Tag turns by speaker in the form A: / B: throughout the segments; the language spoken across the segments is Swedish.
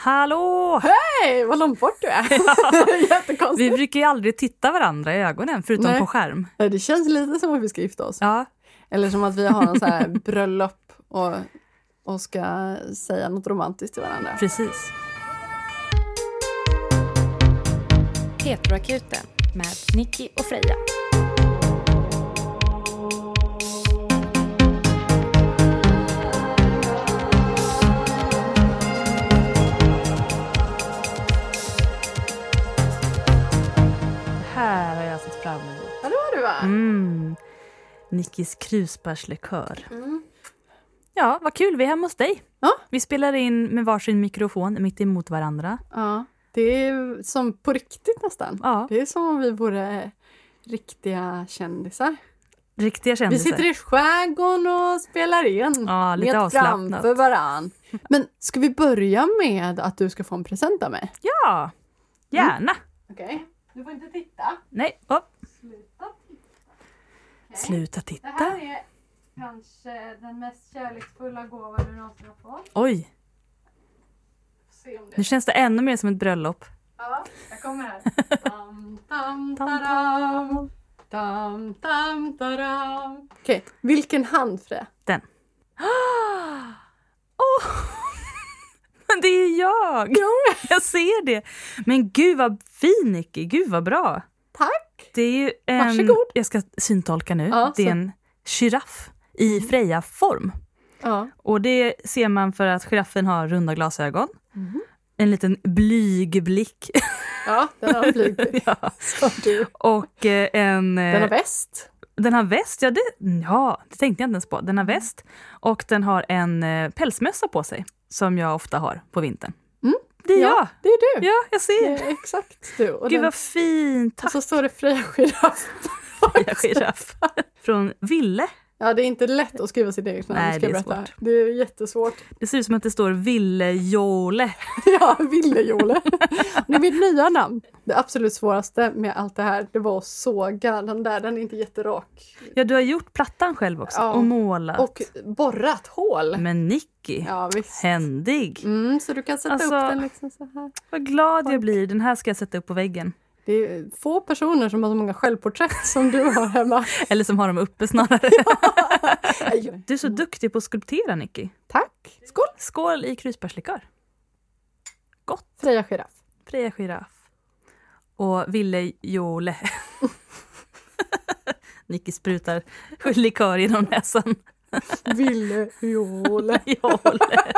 A: Hallå!
B: Hej, vad långt bort du är. Jättekonstigt.
A: Vi brukar ju aldrig titta varandra i ögonen förutom
B: Nej.
A: på skärm.
B: Det känns lite som att vi ska gifta oss.
A: Ja,
B: Eller som att vi har en så här bröllop och, och ska säga något romantiskt till varandra.
A: precis.
C: Petroakuten med Nicky och Freja.
B: Va?
A: Mm. Nickis krusbärslikör.
B: Mm.
A: Ja, vad kul. Vi är hemma hos dig.
B: Ja.
A: Vi spelar in med varsin mikrofon mitt emot varandra.
B: Ja, det är som på riktigt nästan.
A: Ja,
B: Det är som om vi vore riktiga kändisar.
A: riktiga
B: Vi
A: kändisar.
B: sitter i skärgården och spelar in.
A: Ja, lite avslappnat.
B: framför varann. Men ska vi börja med att du ska få en present av mig?
A: Ja, gärna.
B: Okej. Du får inte titta.
A: Nej, oh.
B: Sluta
A: sluta
B: Det
A: titta.
B: här är kanske den mest kärleksfulla gåva du någonsin har fått.
A: Oj,
B: det
A: nu känns det ännu mer som ett bröllop.
B: Ja, jag kommer här. Tam, tam, taram. Tam, tam, taram. Okej, vilken hand Freja?
A: Den. Åh! Men det är jag! Jag ser det. Men gud vad fin Nicky, gud vad bra.
B: Tack!
A: Det är ju en...
B: Varsågod.
A: Jag ska syntolka nu.
B: Ja,
A: det är
B: så.
A: en giraff i Freja-form.
B: Ja.
A: Och det ser man för att giraffen har runda glasögon.
B: Mhm.
A: En liten blyg blick.
B: ja, den har blivit.
A: ja.
B: Som du.
A: Och eh, en... eh,
B: Den har väst.
A: Den har väst, ja det, ja det tänkte jag inte ens på. Den har väst och den har en eh, pälsmössa på sig som jag ofta har på vintern.
B: Mm.
A: Det är
B: Ja,
A: jag!
B: det är du.
A: Ja, jag ser!
B: exakt du. Och,
A: Gud
B: den,
A: vad fint!
B: och
A: Tack
B: så står det Freja Giraff.
A: Freja Giraff! Från Ville.
B: Ja, det är inte lätt att skriva sitt eget namn.
A: Nej,
B: ska
A: det är
B: berätta.
A: svårt.
B: Det är jättesvårt.
A: Det ser ut som att det står Ville Jole.
B: Ja, Ville-Jole. Det är mitt nya namn. Det absolut svåraste med allt det här, det var att såga den där. Den är inte jätterak.
A: Ja, du har gjort plattan själv också
B: Ja.
A: och målat.
B: Och borrat hål.
A: Men Nicky,
B: Ja, visst.
A: händig!
B: Mm, så du kan sätta
A: Alltså-
B: upp den liksom så här.
A: Vad glad jag blir. Den här ska jag sätta upp på väggen.
B: Det är få personer som har så många självporträtt som du har hemma.
A: Eller som har dem uppe snarare. Du är så duktig på att skulptera Nicky.
B: Tack! Skål!
A: Skål i krusbärslikör.
B: Freja Giraff.
A: Freja Giraff. Och Ville Jole. Nicky sprutar likör genom näsan.
B: Ville-Jole.
A: Jole.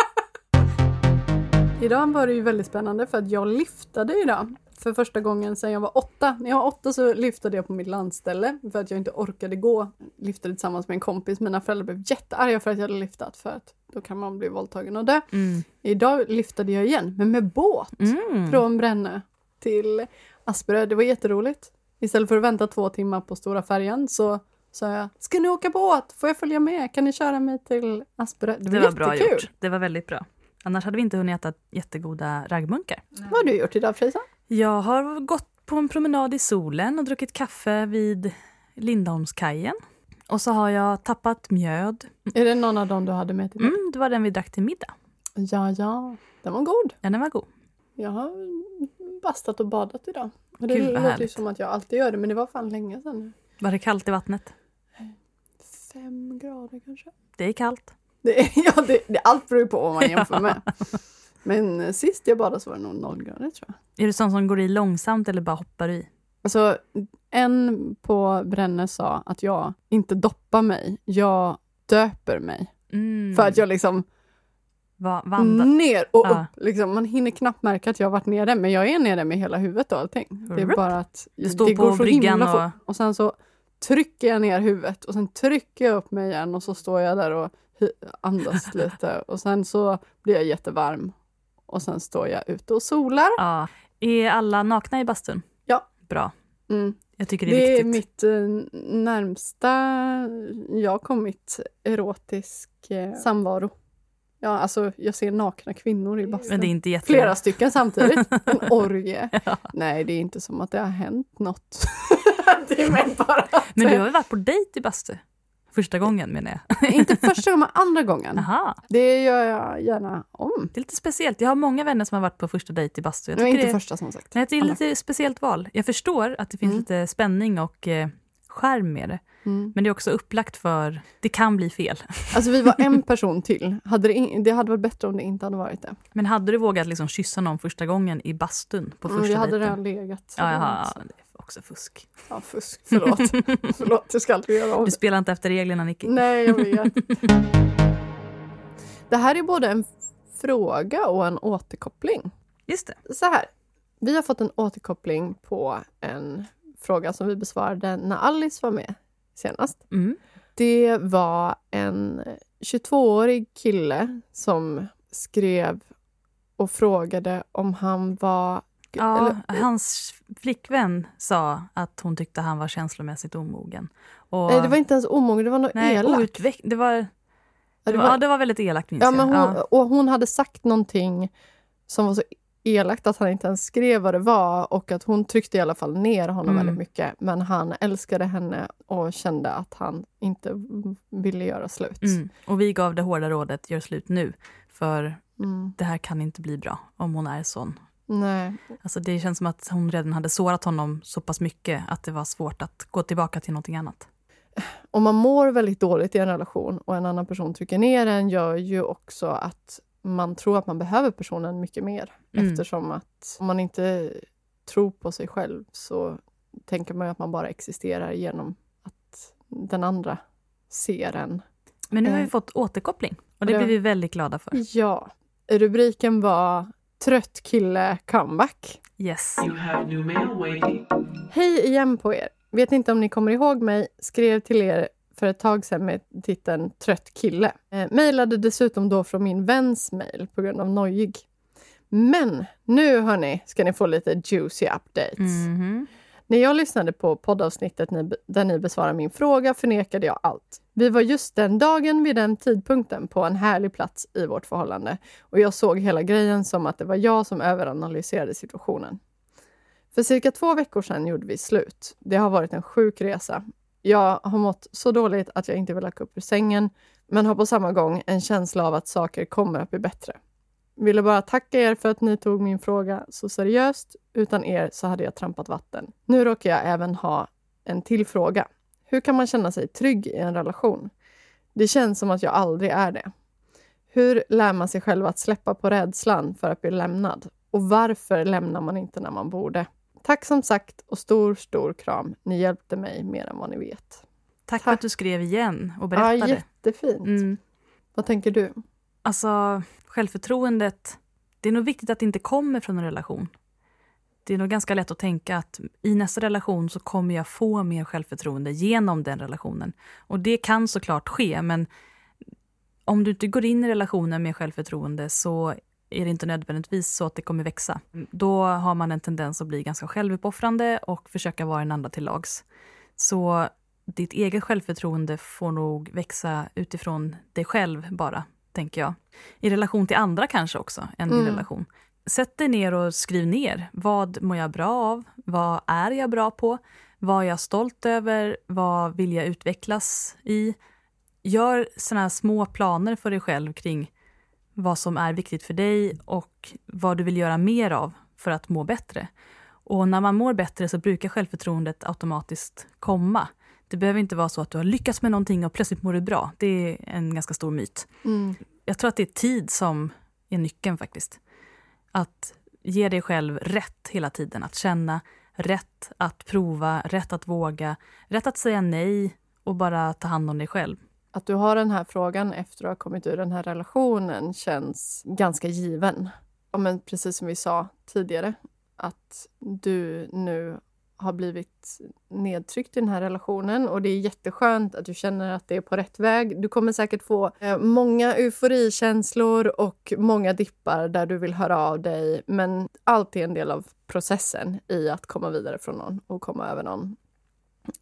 B: Idag var det ju väldigt spännande för att jag lyftade idag. För första gången sedan jag var åtta. När jag var åtta så lyftade jag på mitt landställe för att jag inte orkade gå. Lyftade tillsammans med en kompis. Mina föräldrar blev jättearga för att jag hade lyftat för att då kan man bli våldtagen och dö.
A: Mm.
B: Idag lyftade jag igen, men med båt.
A: Mm.
B: Från Brännö till Asperö. Det var jätteroligt. Istället för att vänta två timmar på stora färjan så sa jag, ska ni åka båt? Får jag följa med? Kan ni köra mig till Asperö? Det var,
A: Det var bra gjort. Det var väldigt bra. Annars hade vi inte hunnit äta jättegoda raggmunkar.
B: Vad har du gjort idag Frisa?
A: Jag har gått på en promenad i solen och druckit kaffe vid Lindholmskajen. Och så har jag tappat mjöd.
B: Är det någon av dem du hade med till mig?
A: Mm, det var den vi drack till middag.
B: Ja, ja. Den var god.
A: Ja, den var god.
B: Jag har bastat och badat idag. Och det
A: Gud,
B: låter ju som att jag alltid gör det, men det var fan länge sedan.
A: Var det kallt i vattnet?
B: Fem grader kanske?
A: Det är kallt.
B: Det är, ja, det, det, allt beror ju på vad man jämför med. Men sist jag badade så var det nog noll grader tror jag.
A: Är du sån som går i långsamt eller bara hoppar i?
B: Alltså, en på Brännö sa att jag inte doppar mig, jag döper mig.
A: Mm.
B: För att jag liksom
A: Va, vandra.
B: ner och
A: Ja.
B: upp. Liksom, man hinner knappt märka att jag har varit nere, men jag är nere med hela huvudet och allting. Det är bara att
A: står
B: det
A: på
B: går så himla
A: och-
B: fort. Och sen så trycker jag ner huvudet och sen trycker jag upp mig igen och så står jag där och andas lite och sen så blir jag jättevarm. Och sen står jag ute och solar.
A: Ja. Är alla nakna i bastun?
B: Ja.
A: Bra.
B: Mm.
A: Jag tycker det är
B: Det är
A: viktigt.
B: mitt eh, närmsta jag har kommit erotisk eh, samvaro. Ja, alltså jag ser nakna kvinnor i bastun.
A: Men det är inte jätte...
B: Flera stycken samtidigt. En orgie.
A: Ja.
B: Nej, det är inte som att det har hänt något. det är bara att,
A: Men du har väl varit på dejt i bastu? Första gången menar jag.
B: Inte första gången, men andra gången.
A: Aha.
B: Det gör jag gärna om.
A: Det är lite speciellt. Jag har många vänner som har varit på första dejt i bastu. Jag tycker
B: inte
A: det,
B: första som sagt.
A: nej, det är lite speciellt val. Jag förstår att det finns
B: Mm.
A: lite spänning och eh, skärm med det.
B: Mm.
A: Men det är också upplagt för, det kan bli fel.
B: Alltså vi var en person till. Hade det, in, det hade varit bättre om det inte hade varit det.
A: Men hade du vågat liksom kyssa någon första gången i bastun på
B: Mm,
A: första
B: vi hade
A: dejten?
B: redan legat. så
A: Ja,
B: det
A: är också fusk.
B: Ja, fusk. Förlåt. Förlåt, jag ska aldrig göra om
A: Du spelar inte efter reglerna, Nicky.
B: Nej, jag vet. Det här är både en fråga och en återkoppling.
A: Just det.
B: Så här, vi har fått en återkoppling på en fråga som vi besvarade när Alice var med senast.
A: Mm.
B: Det var en 22-årig kille som skrev och frågade om han var...
A: Ja,
B: eller-
A: hans flickvän sa att hon tyckte han var känslomässigt omogen. Och,
B: Nej, det var inte ens omogen, det var något
A: nej,
B: elakt.
A: outveck- det, var, det, var, ja, det var väldigt elakt minns
B: Ja, men hon,
A: Ja.
B: Och hon hade sagt någonting som var så elakt att han inte ens skrev vad det var och att hon tryckte i alla fall ner honom
A: Mm.
B: väldigt mycket. Men han älskade henne och kände att han inte ville göra slut.
A: Mm. Och vi gav det hårda rådet, gör slut nu. För
B: Mm.
A: det här kan inte bli bra om hon är sån.
B: Nej.
A: Alltså det känns som att hon redan hade sårat honom så pass mycket att det var svårt att gå tillbaka till någonting annat.
B: Om man mår väldigt dåligt i en relation och en annan person trycker ner en gör ju också att man tror att man behöver personen mycket mer.
A: Mm.
B: Eftersom att om man inte tror på sig själv så tänker man ju att man bara existerar genom att den andra ser en.
A: Men nu har
B: Eh.
A: vi fått återkoppling och det blir vi väldigt glada för.
B: Ja, rubriken var Trött kille comeback.
A: Yes.
D: You have new mail waiting.
B: Hej igen på er! Vet inte om ni kommer ihåg mig, skrev till er för ett tag sedan med titeln Trött kille. Eh, mailade dessutom då från min väns mail på grund av nojig. Men nu hörni ska ni få lite juicy updates.
A: Mhm.
B: När jag lyssnade på poddavsnittet ni- där ni besvarar min fråga förnekade jag allt. Vi var just den dagen vid den tidpunkten på en härlig plats i vårt förhållande och jag såg hela grejen som att det var jag som överanalyserade situationen. För cirka två veckor sedan gjorde vi slut. Det har varit en sjuk resa. Jag har mått så dåligt att jag inte vill gå upp ur sängen men har på samma gång en känsla av att saker kommer att bli bättre. Ville bara tacka er för att ni tog min fråga så seriöst. Utan er så hade jag trampat vatten. Nu råkar jag även ha en till fråga. Hur kan man känna sig trygg i en relation? Det känns som att jag aldrig är det. Hur lär man sig själv att släppa på rädslan för att bli lämnad? Och varför lämnar man inte när man borde? Tack som sagt och stor, stor kram. Ni hjälpte mig mer än vad ni vet.
A: Tack för att du skrev igen och
B: Ja,
A: berättade.
B: jättefint.
A: Mm.
B: Vad tänker du?
A: Alltså, självförtroendet, det är nog viktigt att det inte kommer från en relation. Det är nog ganska lätt att tänka att i nästa relation så kommer jag få mer självförtroende genom den relationen. Och det kan såklart ske, men om du inte går in i relationen med självförtroende så är det inte nödvändigtvis så att det kommer växa. Då har man en tendens att bli ganska självuppoffrande och försöka vara den andra till lags. Så ditt eget självförtroende får nog växa utifrån dig själv bara, tänker jag. I relation till andra kanske också, än
B: Mm.
A: relation. Sätt dig ner och skriv ner. Vad mår jag bra av? Vad är jag bra på? Vad är jag stolt över? Vad vill jag utvecklas i? Gör såna här små planer för dig själv kring vad som är viktigt för dig och vad du vill göra mer av för att må bättre. Och när man mår bättre så brukar självförtroendet automatiskt komma. Det behöver inte vara så att du har lyckats med någonting och plötsligt mår du bra. Det är en ganska stor myt.
B: Mm.
A: Jag tror att det är tid som är nyckeln faktiskt. Att ge dig själv rätt hela tiden. Att känna, rätt att prova, rätt att våga, rätt att säga nej och bara ta hand om dig själv.
B: Att du har den här frågan efter att ha kommit ur den här relationen känns ganska given. Ja, men precis som vi sa tidigare, att du nu har blivit nedtryckt i den här relationen och det är jätteskönt att du känner att det är på rätt väg. Du kommer säkert få eh, många euforikänslor och många dippar där du vill höra av dig men allt är en del av processen i att komma vidare från någon och komma över någon.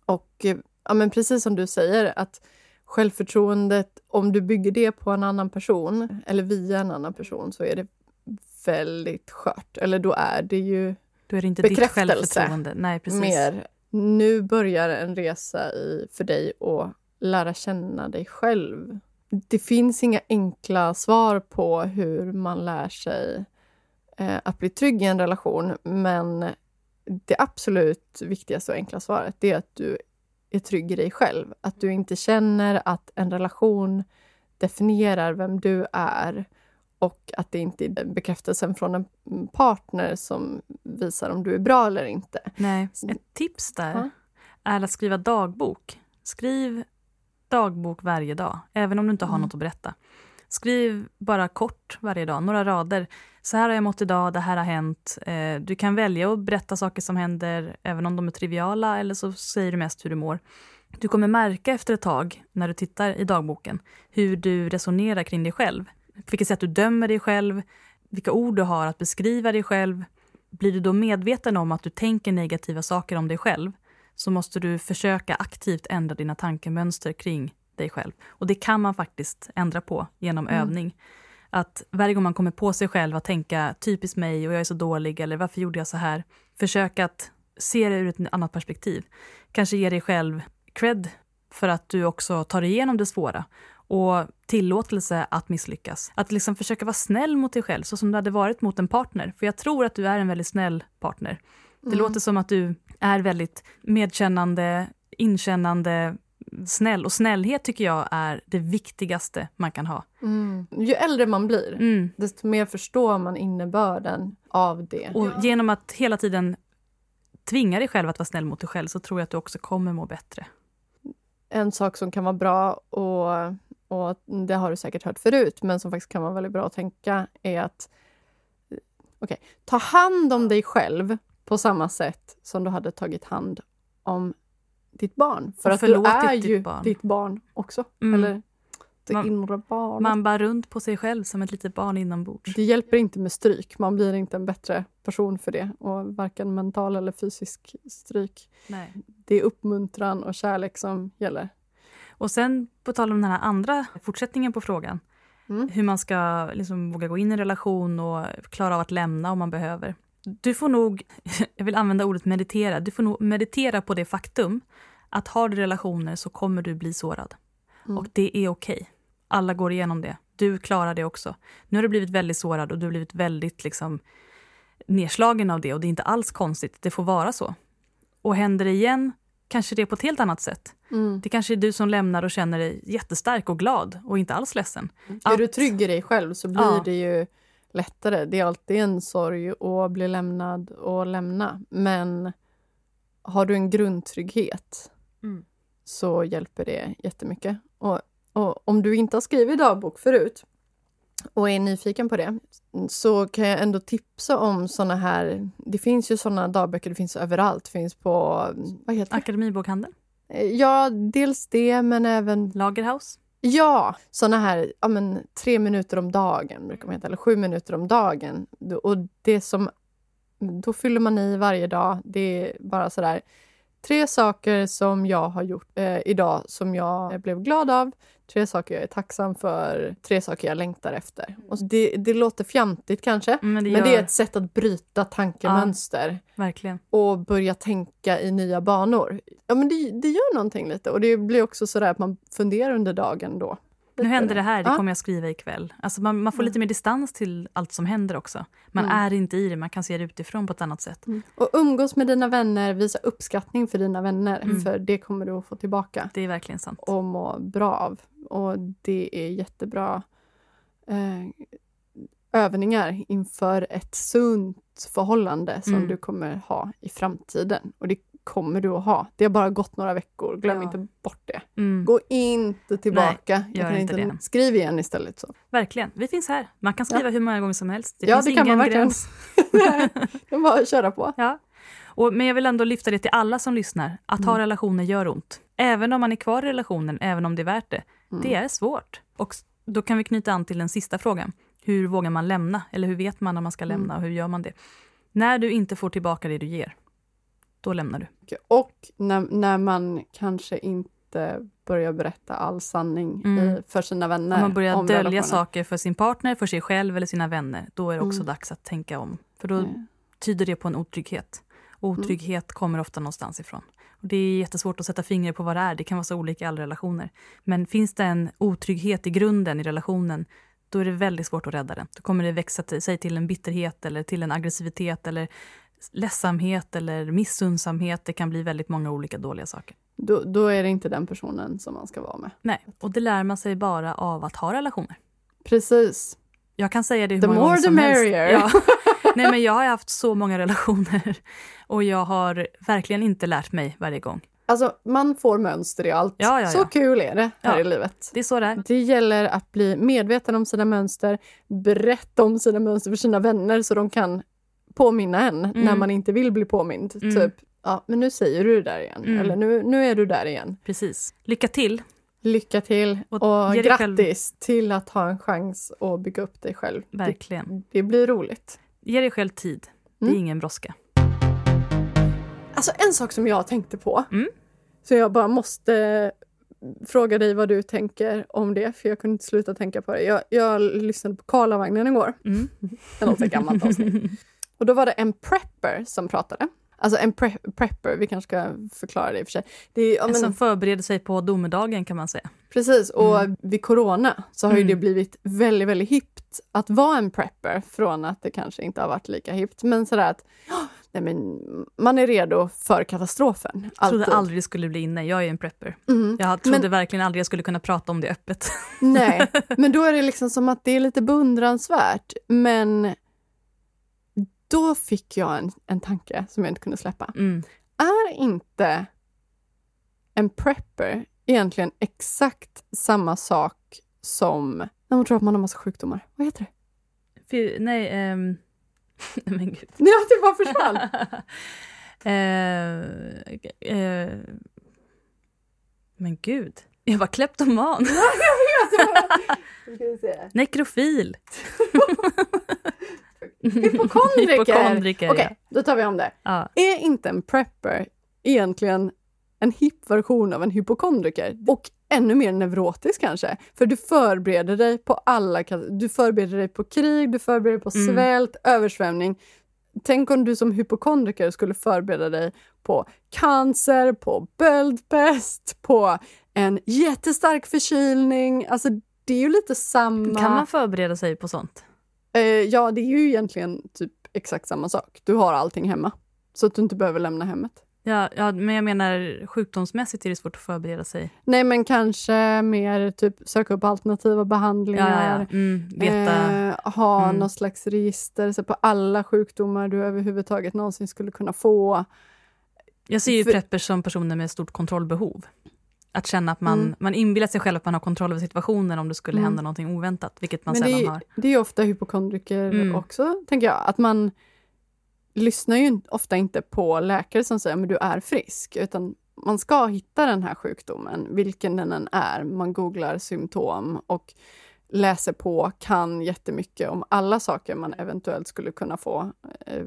B: Och eh, ja, men precis som du säger, att självförtroendet, om du bygger det på en annan person eller via en annan person så är det väldigt skört. Eller då är det ju
A: Då är det inte ditt självförtroende. Nej, precis.
B: mer, nu börjar en resa i, för dig att lära känna dig själv. Det finns inga enkla svar på hur man lär sig eh, att bli trygg i en relation, men det absolut viktigaste och enkla svaret är att du är trygg i dig själv. Att du inte känner att en relation definierar vem du är och att det inte är bekräftelsen från en partner som visar om du är bra eller inte.
A: Nej. Ett tips där
B: Ja.
A: är att skriva dagbok. Skriv dagbok varje dag, även om du inte har
B: Mm.
A: något att berätta. Skriv bara kort varje dag, några rader. Så här har jag mått idag, det här har hänt. Eh, du kan välja att berätta saker som händer, även om de är triviala, eller så säger du mest hur du mår. Du kommer märka efter ett tag, när du tittar i dagboken, hur du resonerar kring dig själv. På vilket sätt du dömer dig själv, vilka ord du har att beskriva dig själv. Blir du då medveten om att du tänker negativa saker om dig själv, så måste du försöka aktivt ändra dina tankemönster kring dig själv. Och det kan man faktiskt ändra på genom
B: Mm.
A: övning. Att varje gång man kommer på sig själv att tänka typiskt mig och jag är så dålig eller varför gjorde jag så här? Försök att se det ur ett annat perspektiv. Kanske ge dig själv cred för att du också tar igenom det svåra och tillåtelse att misslyckas. Att liksom försöka vara snäll mot dig själv så som du hade varit mot en partner. För jag tror att du är en väldigt snäll partner. Det låter som att du är väldigt medkännande, inkännande, snäll. Och snällhet tycker jag är det viktigaste man kan ha.
B: Mm. Ju äldre man blir,
A: Mm.
B: desto mer förstår man innebörden av det.
A: Och genom att hela tiden tvinga dig själv att vara snäll mot dig själv så tror jag att du också kommer må bättre.
B: En sak som kan vara bra, och, och det har du säkert hört förut, men som faktiskt kan vara väldigt bra att tänka är att okej, ta hand om dig själv på samma sätt som du hade tagit hand om ditt barn. För
A: Och
B: att du är
A: ditt
B: ju
A: barn.
B: ditt barn också.
A: Mm.
B: Eller det
A: Man-
B: inre barnet.
A: Man bara runt på sig själv som ett litet barn inombords.
B: Det hjälper inte med stryk. Man blir inte en bättre person för det. Och varken mental eller fysisk stryk.
A: Nej.
B: Det är uppmuntran och kärlek som gäller.
A: Och sen på tal om den här andra fortsättningen på frågan.
B: Mm.
A: Hur man ska liksom våga gå in i en relation och klara av att lämna om man behöver. Du får nog, jag vill använda ordet meditera, du får nog meditera på det faktum att har du relationer så kommer du bli sårad.
B: Mm.
A: Och det är okej. Alla går igenom det. Du klarar det också. Nu har du blivit väldigt sårad och du har blivit väldigt liksom, nedslagen av det och det är inte alls konstigt. Det får vara så. Och händer det igen, kanske det är på ett helt annat sätt.
B: Mm.
A: Det kanske är du som lämnar och känner dig jättestark och glad och inte alls ledsen.
B: Är du
A: Att-
B: trygg i dig själv så blir
A: Ja.
B: det ju lättare. Det är alltid en sorg att bli lämnad och lämna. Men har du en grundtrygghet
A: Mm.
B: så hjälper det jättemycket. Och, och om du inte har skrivit dagbok förut och är nyfiken på det så kan jag ändå tipsa om såna här... Det finns ju såna dagböcker, det finns överallt. Det finns på... Vad heter det?
A: Akademibokhandeln,
B: Ja, dels det, men även
A: Lagerhaus.
B: Ja, såna här ja, men, tre minuter om dagen, brukar man heta, eller sju minuter om dagen. Och det som, då fyller man i varje dag. Det är bara sådär, tre saker som jag har gjort eh, idag som jag blev glad av, tre saker jag är tacksam för, tre saker jag längtar efter. Och så det, det låter fjantigt kanske,
A: Mm, Men det,
B: men
A: gör,
B: det är ett sätt att bryta tankemönster
A: verkligen.
B: och börja tänka i nya banor. Ja, men det, det gör någonting lite. Och det blir också så där att man funderar under dagen då.
A: Nu
B: Lite.
A: händer det här, det
B: Ja.
A: kommer jag skriva ikväll. Alltså man, man får lite mer distans till allt som händer också. Man
B: Mm.
A: är inte i det, man kan se det utifrån på ett annat sätt.
B: Och umgås med dina vänner, visa uppskattning för dina vänner.
A: Mm.
B: För det kommer du att få tillbaka
A: Det är verkligen sant.
B: och må bra av. Och det är jättebra eh, övningar inför ett sunt förhållande som
A: Mm.
B: du kommer ha i framtiden. Och det kommer du att ha. Det har bara gått några veckor, glöm
A: Ja.
B: inte bort det.
A: Mm.
B: Gå inte tillbaka.
A: gör
B: Jag kan
A: inte det.
B: Skriv igen istället. Så.
A: Verkligen, vi finns här. Man kan skriva hur många gånger som helst. Det
B: Ja,
A: finns
B: det kan
A: ingen
B: man verkligen.
A: gräns.
B: Det är bara att köra på.
A: Ja. Och, men jag vill ändå lyfta det till alla som lyssnar. Att
B: Mm.
A: ha relationer gör ont. Även om man är kvar i relationen, även om det är värt det.
B: Mm.
A: Det är svårt. Och då kan vi knyta an till den sista frågan. Hur vågar man lämna? Eller hur vet man när man ska
B: Mm.
A: lämna och hur gör man det? När du inte får tillbaka det du ger, då lämnar du.
B: Och när, när man kanske inte börjar berätta all sanning
A: Mm.
B: i, för sina vänner.
A: Om man börjar
B: om
A: dölja saker för sin partner, för sig själv eller sina vänner, då är det också
B: Mm.
A: dags att tänka om. För då
B: Mm.
A: tyder det på en otrygghet. Otrygghet kommer ofta någonstans ifrån. Och det är jättesvårt att sätta fingret på vad det är. Det kan vara så olika i alla relationer. Men finns det en otrygghet i grunden i relationen, då är det väldigt svårt att rädda den. Då kommer det växa till, sig till en bitterhet eller till en aggressivitet eller ledsamhet eller missundsamhet. Det kan bli väldigt många olika dåliga saker.
B: Då, då är det inte den personen som man ska vara med.
A: Nej, och det lär man sig bara av att ha relationer.
B: Precis.
A: Jag kan säga det hur
B: The
A: många
B: more
A: gånger
B: the
A: som
B: merrier.
A: helst. Ja. Nej, men jag har haft så många relationer och jag har verkligen inte lärt mig varje gång.
B: Alltså, man får mönster i allt.
A: Ja, ja,
B: Så
A: ja.
B: kul är det här i livet.
A: Det är så det är.
B: Det gäller att bli medveten om sina mönster, berätta om sina mönster för sina vänner så de kan påminna en när man inte vill bli påmind.
A: Mm.
B: Typ, ja men nu säger du det där igen,
A: Mm.
B: eller nu, nu är du där igen.
A: Precis. Lycka till.
B: Lycka till och,
A: Och själv-
B: grattis till att ha en chans att bygga upp dig själv.
A: Verkligen.
B: Det, det blir roligt.
A: Ge dig själv tid. Det är
B: Mm.
A: ingen brådska.
B: Alltså en sak som jag tänkte på,
A: Mm.
B: så jag bara måste fråga dig vad du tänker om det, för jag kunde inte sluta tänka på det. Jag, jag lyssnade på Karlavagnen igår,
A: Mm.
B: det låter gammalt avsnitt. Och då var det en prepper som pratade. Alltså en pre- prepper, vi kanske ska förklara det i och för sig. Det är, ja,
A: En
B: men,
A: som förbereder sig på domedagen kan man säga.
B: Precis, och vid corona så har ju
A: Mm.
B: det blivit väldigt, väldigt hippt att vara en prepper från att det kanske inte har varit lika hippt. Men sådär att "Åh, nej, men, man är redo för katastrofen.
A: Jag trodde
B: Alltid.
A: aldrig det skulle bli inne. Jag är en prepper.
B: Mm.
A: Jag trodde
B: Men-
A: verkligen aldrig jag skulle kunna prata om det öppet.
B: Nej, men då är det liksom som att det är lite beundransvärt. Men då fick jag en, en tanke som jag inte kunde släppa.
A: Mm.
B: Är inte en prepper egentligen exakt samma sak som när man tror att man har massa sjukdomar? Vad heter det?
A: Fy- nej, ehm... men gud.
B: Nej, det bara försvann.
A: eh, eh, men gud. Jag var kleptoman. Nekrofil.
B: Hypokondriker!
A: Hypokondriker,
B: Okej,
A: ja.
B: då tar vi om det.
A: Ja.
B: Är inte en prepper egentligen en hipp version av en hypokondriker? Och ännu mer neurotisk kanske? För du förbereder dig på alla Du förbereder dig på krig, du förbereder dig på
A: Mm.
B: svält, översvämning. Tänk om du som hypokondriker skulle förbereda dig på cancer, på böldpest, på en jättestark förkylning. Alltså det är ju lite samma...
A: Kan man förbereda sig på sånt?
B: Eh, ja, det är ju egentligen typ exakt samma sak. Du har allting hemma. Så att du inte behöver lämna hemmet.
A: Ja, ja, men jag menar sjukdomsmässigt är det svårt att förbereda sig.
B: Nej, men kanske mer typ söka upp alternativa behandlingar.
A: ja, ja. Mm, veta.
B: Eh, ha
A: Mm.
B: något slags register så på alla sjukdomar du överhuvudtaget någonsin skulle kunna få.
A: Jag ser ju
B: för-
A: preppers som personer med stort kontrollbehov. Att känna att man,
B: Mm.
A: man inbillar sig själv att man har kontroll över situationen om det skulle
B: Mm.
A: hända någonting oväntat, vilket man
B: Men det,
A: sällan
B: är-
A: har.
B: det är ofta hypokondriker
A: Mm.
B: också, tänker jag. Att man lyssnar ju ofta inte på läkare som säger att du är frisk, utan man ska hitta den här sjukdomen, vilken den än är. Man googlar symptom och läser på, kan jättemycket om alla saker man eventuellt skulle kunna få. Eh,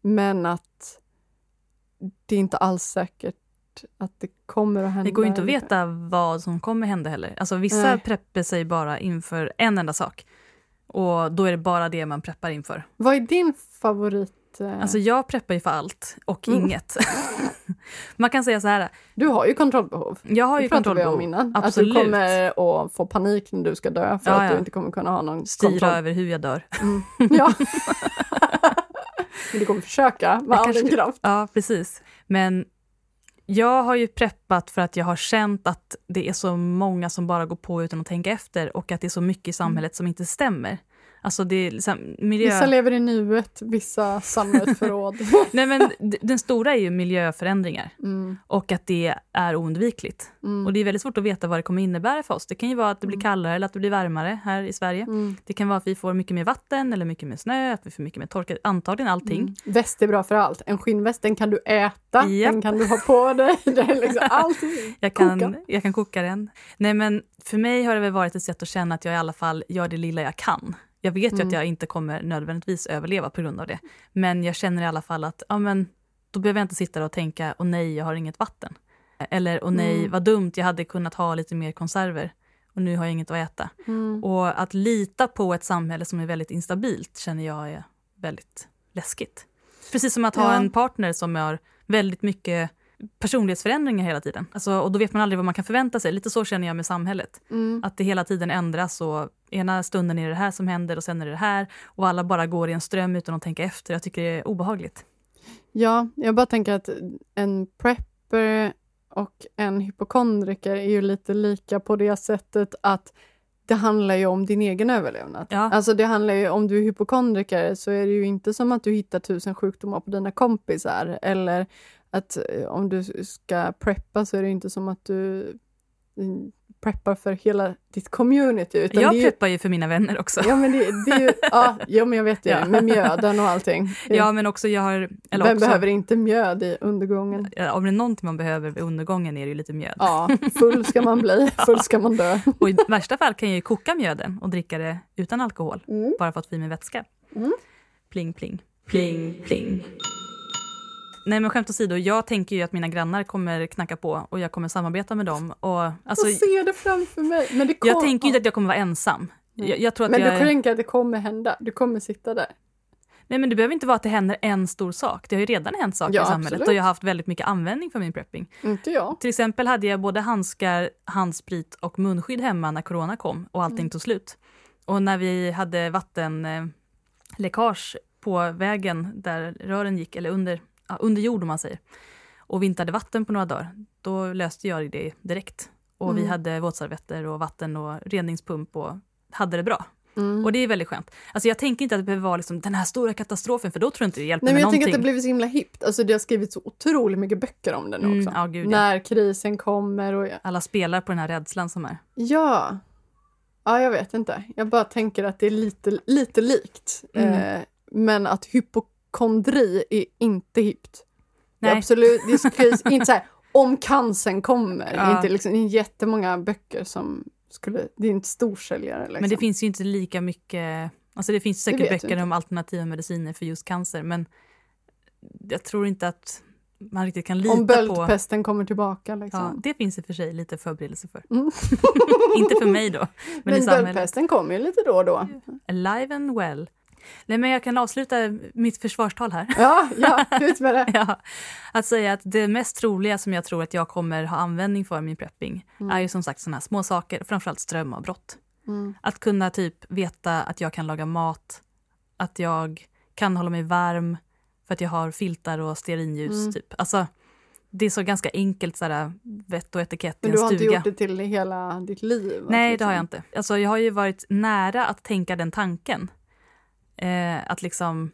B: Men att det är inte alls säkert att det kommer att hända.
A: Det går ju inte att veta vad som kommer hända heller. Alltså vissa
B: Nej.
A: preppar sig bara inför en enda sak. Och då är det bara det man preppar inför.
B: Vad är din favorit? eh,
A: Alltså jag preppar ju för allt och
B: Mm.
A: inget. man kan säga så här,
B: Du har ju kontrollbehov.
A: jag har
B: Det
A: ju
B: pratade vi om innan.
A: Absolut.
B: Att du kommer att få panik när du ska dö för
A: Ja,
B: att du
A: ja.
B: inte kommer kunna ha någon
A: Styra
B: kontroll.
A: över hur jag dör.
B: Ja. Men du kommer försöka med all din kraft.
A: Ja, precis. Men jag har ju preppat för att jag har känt att det är så många som bara går på utan att tänka efter och att det är så mycket i samhället som inte stämmer. Alltså det är liksom miljö...
B: Vissa lever i nuet, vissa samlar ett förråd.
A: Nej, men den stora är ju miljöförändringar
B: Mm,
A: och att det är oundvikligt.
B: mm,
A: Och det är väldigt svårt att veta vad det kommer innebära för oss. Det kan ju vara att det blir kallare eller att det blir varmare här i Sverige.
B: mm,
A: Det kan vara att vi får mycket mer vatten eller mycket mer snö, att vi får mycket mer torka, antagligen allting.
B: mm. Väst är bra för allt. En skinnväst den kan du äta,
A: Japp.
B: den kan du ha på dig. Är liksom allting.
A: Jag kan,
B: Koka.
A: jag kan koka den. Nej, men för mig har det väl varit ett sätt att känna att jag i alla fall gör det lilla jag kan. Jag vet ju
B: Mm.
A: att jag inte kommer nödvändigtvis överleva på grund av det. Men jag känner i alla fall att ja, men, då behöver jag inte sitta där och tänka åh nej, jag har inget vatten. Eller åh nej,
B: Mm.
A: vad dumt, jag hade kunnat ha lite mer konserver och nu har jag inget att äta.
B: Mm.
A: Och att lita på ett samhälle som är väldigt instabilt känner jag är väldigt läskigt. Precis som att ha
B: Ja.
A: en partner som har väldigt mycket personlighetsförändringar hela tiden. Alltså, och då vet man aldrig vad man kan förvänta sig. Lite så känner jag med samhället.
B: Mm.
A: Att det hela tiden ändras och ena stunden är det här som händer och sen är det det här. Och alla bara går i en ström utan att tänka efter. Jag tycker det är obehagligt.
B: Ja, jag bara tänker att en prepper och en hypokondriker är ju lite lika på det sättet att det handlar ju om din egen överlevnad.
A: Ja.
B: Alltså det handlar ju, om du är hypokondriker så är det ju inte som att du hittar tusen sjukdomar på dina kompisar eller att eh, om du ska preppa så är det inte som att du mm, preppar för hela ditt community. Utan
A: jag
B: ju,
A: preppar ju för mina vänner också.
B: Ja men det, det är ju, ja, ja men jag vet ju,
A: Ja.
B: med mjöden och allting.
A: Ja, men också jag har... Eller
B: vem
A: också,
B: behöver inte mjöd i undergången?
A: Ja, Om det är någonting man behöver vid undergången är det ju lite mjöd.
B: Ja, full ska man bli, full ska man dö.
A: Och i värsta fall kan jag ju koka mjöden och dricka det utan alkohol.
B: Mm.
A: Bara för att få i mig vätska.
B: Mm.
A: Pling, pling. Pling, pling. Nej men skämt åsido, jag tänker ju att mina grannar kommer knacka på och jag kommer samarbeta med dem. Och, alltså,
B: jag ser det framför mig. Men det kom,
A: jag tänker ju inte att jag kommer vara ensam. Jag, jag tror att
B: Men
A: jag,
B: du tänker att det kommer hända? Du kommer sitta där?
A: Nej men det behöver inte vara att det händer en stor sak. Det har ju redan hänt saker
B: Ja,
A: i samhället
B: absolut.
A: och jag har haft väldigt mycket användning för min prepping.
B: Inte jag.
A: Till exempel hade jag både handskar, handsprit och munskydd hemma när corona kom och allting
B: Mm.
A: tog slut. Och när vi hade vattenläckage på vägen där rören gick, eller under, under jord om man säger, och vi inte hade vatten på några dagar, då löste jag det direkt. Och vi
B: Mm.
A: hade våtservetter och vatten och reningspump och hade det bra.
B: Mm.
A: Och det är väldigt skönt. Alltså jag tänker inte att det behöver vara liksom den här stora katastrofen, för då tror jag inte det hjälper
B: Nej, men jag tänker
A: någonting.
B: att det blivit så himla hippt. Alltså det har skrivits så otroligt mycket böcker om det nu
A: Mm,
B: också.
A: ja, gud, ja.
B: När krisen kommer och...
A: Alla spelar på den här rädslan som är.
B: Ja. Ja, jag vet inte. Jag bara tänker att det är lite, lite likt.
A: Mm.
B: Eh, men att hypokondri är inte hippt. Det
A: Nej.
B: absolut, det skrivs inte så här om cancern kommer.
A: Ja.
B: Inte liksom, det är jättemånga böcker som skulle, det är inte storsäljare. Liksom.
A: Men det finns ju inte lika mycket... Alltså det finns
B: Det
A: säkert
B: vi
A: böcker om alternativa mediciner för just cancer, men jag tror inte att man riktigt kan lita
B: om
A: på...
B: böldpesten kommer tillbaka.
A: Ja,
B: Liksom.
A: det finns i och för sig lite förberedelse för.
B: Mm.
A: inte för mig då, men,
B: Men,
A: i samhället.
B: böldpesten kommer ju lite då och då.
A: Alive and well. Nej, men jag kan avsluta mitt försvarstal här.
B: Ja, ja, ut med det.
A: ja, att säga att det mest troliga som jag tror att jag kommer ha användning för i min prepping är ju som sagt sådana här små saker, framförallt strömavbrott.
B: Mm.
A: Att kunna typ veta att jag kan laga mat, att jag kan hålla mig varm för att jag har filtar och stearinljus.
B: Mm.
A: Typ. Alltså, det är så ganska enkelt sådär, vett och etikett i
B: Men
A: en
B: du har
A: stuga.
B: inte gjort det till hela ditt liv?
A: Nej, det
B: Liksom.
A: har jag inte. Alltså, jag har ju varit nära att tänka den tanken. Eh, att liksom,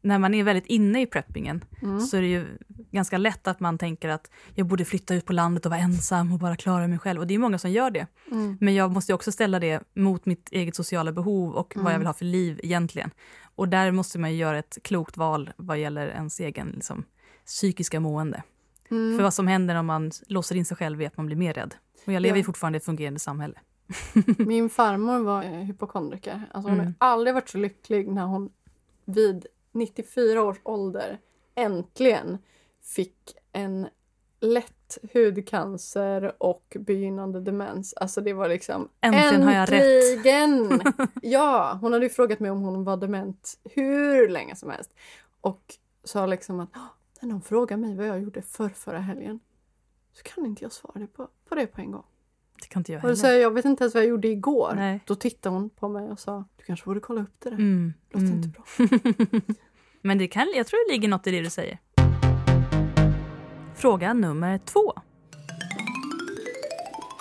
A: när man är väldigt inne i preppingen
B: Mm.
A: så är det ju ganska lätt att man tänker att jag borde flytta ut på landet och vara ensam och bara klara mig själv. Och det är många som gör det.
B: Mm.
A: Men jag måste också ställa det mot mitt eget sociala behov och vad jag
B: Mm.
A: vill ha för liv egentligen. Och där måste man ju göra ett klokt val vad gäller ens egen liksom, psykiska mående.
B: Mm.
A: För vad som händer om man låser in sig själv är att man blir mer rädd. Och jag lever
B: Ja.
A: fortfarande i ett fungerande samhälle.
B: Min farmor var eh, hypokondriker. Alltså hon
A: Mm.
B: har aldrig varit så lycklig när hon vid 94 års ålder äntligen fick en lätt hudcancer och begynnande demens. Alltså det var liksom
A: Äntligen har jag rätt.
B: Äntligen! ja, hon hade ju frågat mig om hon var dement hur länge som helst. Och sa liksom att "Åh, när någon frågar mig vad jag gjorde för förra helgen så kan inte jag svara på, på det på en gång.
A: Det kan inte jag heller.
B: säger jag vet inte ens vad jag gjorde igår.
A: Nej.
B: Då tittade hon på mig och sa, du kanske borde kolla upp det där.
A: Mm,
B: Låter
A: mm.
B: inte bra.
A: Men det kan, jag tror det ligger något i det du säger. Fråga nummer två.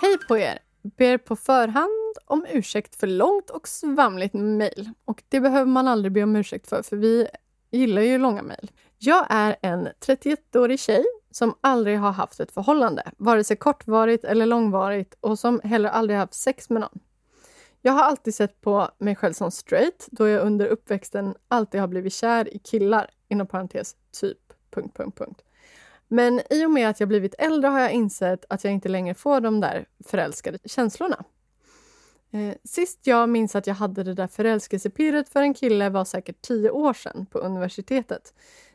B: Hej på er! Ber på förhand om ursäkt för långt och svamligt mejl. Och det behöver man aldrig be om ursäkt för, för vi gillar ju långa mejl. Jag är en 31-årig tjej som aldrig har haft ett förhållande, vare sig kortvarigt eller långvarigt och som heller aldrig haft sex med någon. Jag har alltid sett på mig själv som straight då jag under uppväxten alltid har blivit kär i killar, inom parentes typ... Punkt, punkt, punkt. Men i och med att jag blivit äldre har jag insett att jag inte längre får de där förälskade känslorna. Eh, sist jag minns att jag hade det där förälskelsepirret för en kille var säkert tio år sedan på universitetet.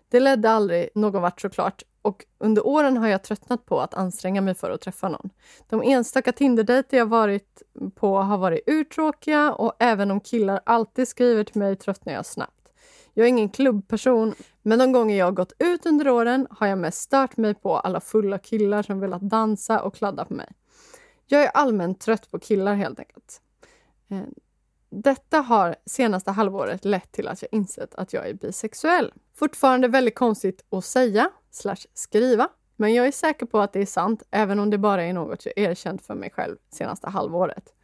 B: Det ledde aldrig någon vart såklart och under åren har jag tröttnat på att anstränga mig för att träffa någon. De enstaka Tinderdejter jag varit på har varit urtråkiga och även om killar alltid skriver till mig tröttnar jag snabbt. Jag är ingen klubbperson, men de gånger jag har gått ut under åren har jag mest stört mig på alla fulla killar som velat dansa och kladda på mig. Jag är allmänt trött på killar helt enkelt. Eh, detta har senaste halvåret lett till att jag insett att jag är bisexuell. Fortfarande väldigt konstigt att säga, skriva, men jag är säker på att det är sant, även om det bara är något jag erkänt för mig själv senaste halvåret.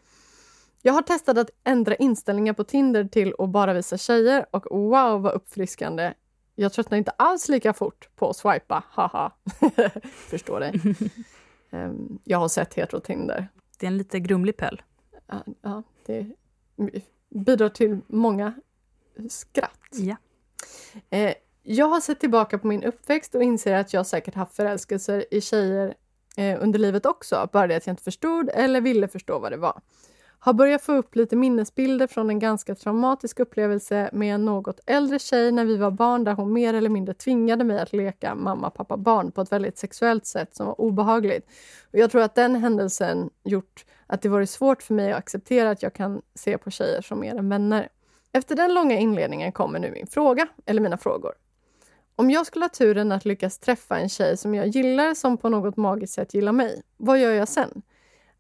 B: Jag har testat att ändra inställningar på Tinder till att bara visa tjejer och wow vad uppfriskande. Jag tröttnar inte alls lika fort på att swipa, haha. Förstår dig. Ehm, jag har sett hetero Tinder.
A: Det är en lite grumlig pöl.
B: Ja, ja, det bidrar till många skratt.
A: Ja.
B: Eh, jag har sett tillbaka på min uppväxt och inser att jag säkert haft förälskelser i tjejer eh, under livet också, bara det att jag inte förstod eller ville förstå vad det var. Har börjat få upp lite minnesbilder från en ganska traumatisk upplevelse med en något äldre tjej när vi var barn där hon mer eller mindre tvingade mig att leka mamma, pappa, barn på ett väldigt sexuellt sätt som var obehagligt. Och jag tror att den händelsen gjort att det varit svårt för mig att acceptera att jag kan se på tjejer som mer än vänner. Efter den långa inledningen kommer nu min fråga, eller mina frågor. Om jag skulle ha turen att lyckas träffa en tjej som jag gillar som på något magiskt sätt gillar mig, vad gör jag sen?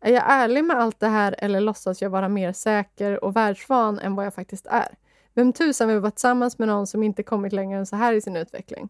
B: Är jag ärlig med allt det här eller låtsas jag vara mer säker och världsvan än vad jag faktiskt är? Vem tusan vill vara tillsammans med någon som inte kommit längre än så här i sin utveckling?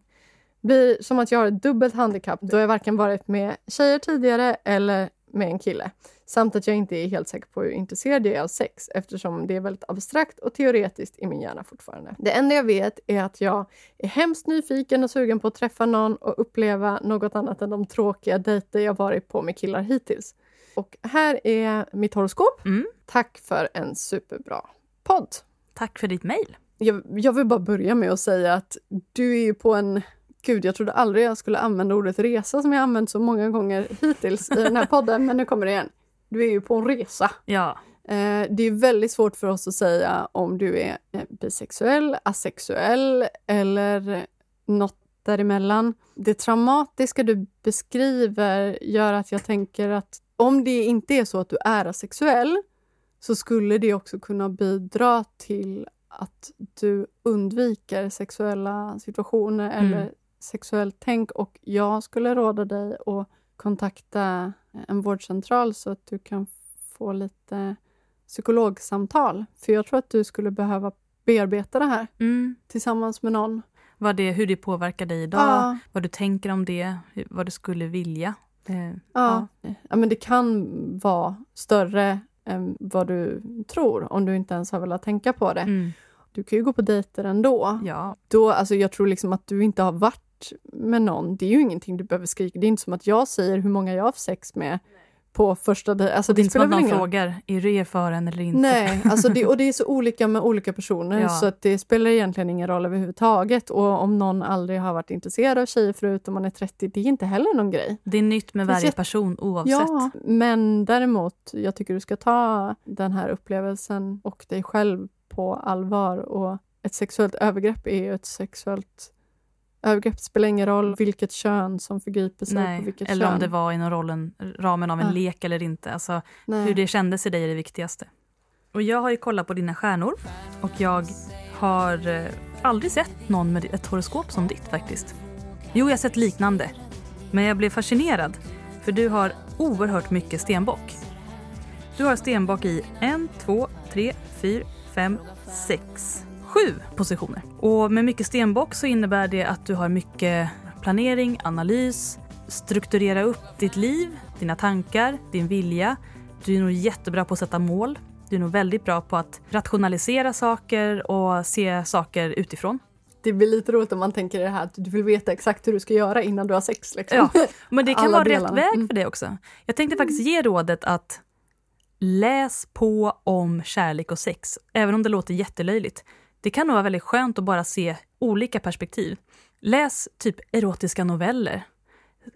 B: Blir som att jag har ett dubbelt handikapp då jag varken varit med tjejer tidigare eller med en kille. Samt att jag inte är helt säker på hur intresserad jag är av sex eftersom det är väldigt abstrakt och teoretiskt i min hjärna fortfarande. Det enda jag vet är att jag är hemskt nyfiken och sugen på att träffa någon och uppleva något annat än de tråkiga dejter jag varit på med killar hittills. Och här är mitt horoskop.
A: Mm.
B: Tack för en superbra podd.
A: Tack för ditt mejl.
B: Jag, jag vill bara börja med att säga att du är ju på en... Gud, jag trodde aldrig jag skulle använda ordet resa som jag använt så många gånger hittills i den här podden, men nu kommer det igen. Du är ju på en resa.
A: Ja,
B: Eh, det är väldigt svårt för oss att säga om du är eh, bisexuell, asexuell eller något däremellan. Det traumatiska du beskriver gör att jag tänker att om det inte är så att du är asexuell så skulle det också kunna bidra till att du undviker sexuella situationer
A: Mm.
B: eller sexuellt tänk och jag skulle råda dig att kontakta en vårdcentral så att du kan få lite psykologsamtal. För jag tror att du skulle behöva bearbeta det här
A: mm.
B: tillsammans med någon.
A: vad det, hur det påverkar dig idag,
B: Ja,
A: vad du tänker om det, vad du skulle vilja. Eh,
B: ja. ja, men det kan vara större än vad du tror om du inte ens har velat tänka på det.
A: Mm.
B: Du kan ju gå på dejter ändå.
A: Ja,
B: Då, alltså jag tror liksom att du inte har varit med någon, det är ju ingenting du behöver skrika. Det är inte som att jag säger hur många jag har haft sex med på första dejten. Alltså
A: det är
B: det
A: inte som att någon
B: ingen roll.
A: frågar, är du erfaren eller inte?
B: Nej, alltså det, och det är så olika med olika personer
A: Ja.
B: så att det spelar egentligen ingen roll överhuvudtaget. Och om någon aldrig har varit intresserad av tjejer förut om man är 30, det är inte heller någon grej.
A: Det är nytt med varje person oavsett.
B: Ja, men däremot, jag tycker du ska ta den här upplevelsen och dig själv på allvar. Och ett sexuellt övergrepp är ju ett sexuellt övergrepp. Spelar ingen roll vilket kön som förgriper sig på
A: Nej,
B: vilket
A: eller
B: kön.
A: om det var inom rollen, ramen av en
B: Ja.
A: lek eller inte. Alltså,
B: Nej.
A: hur det kändes i dig är det viktigaste. Och jag har ju kollat på dina stjärnor och jag har eh, aldrig sett någon med ett horoskop som ditt faktiskt. Jo, jag har sett liknande. Men jag blev fascinerad för du har oerhört mycket stenbock. Du har stenbock i en, två, tre, fyra, fem, sex, sju positioner. Och med mycket stenbock så innebär det att du har mycket planering, analys, strukturera upp ditt liv, dina tankar, din vilja. Du är nog jättebra på att sätta mål. Du är nog väldigt bra på att rationalisera saker och se saker utifrån.
B: Det blir lite roligt om man tänker det här att du vill veta exakt hur du ska göra innan du har sex. Liksom.
A: Ja, men det kan vara rätt väg
B: Mm.
A: för det också. Jag tänkte faktiskt ge rådet att läs på om kärlek och sex, även om det låter jättelöjligt. Det kan nog vara väldigt skönt att bara se olika perspektiv. Läs typ erotiska noveller.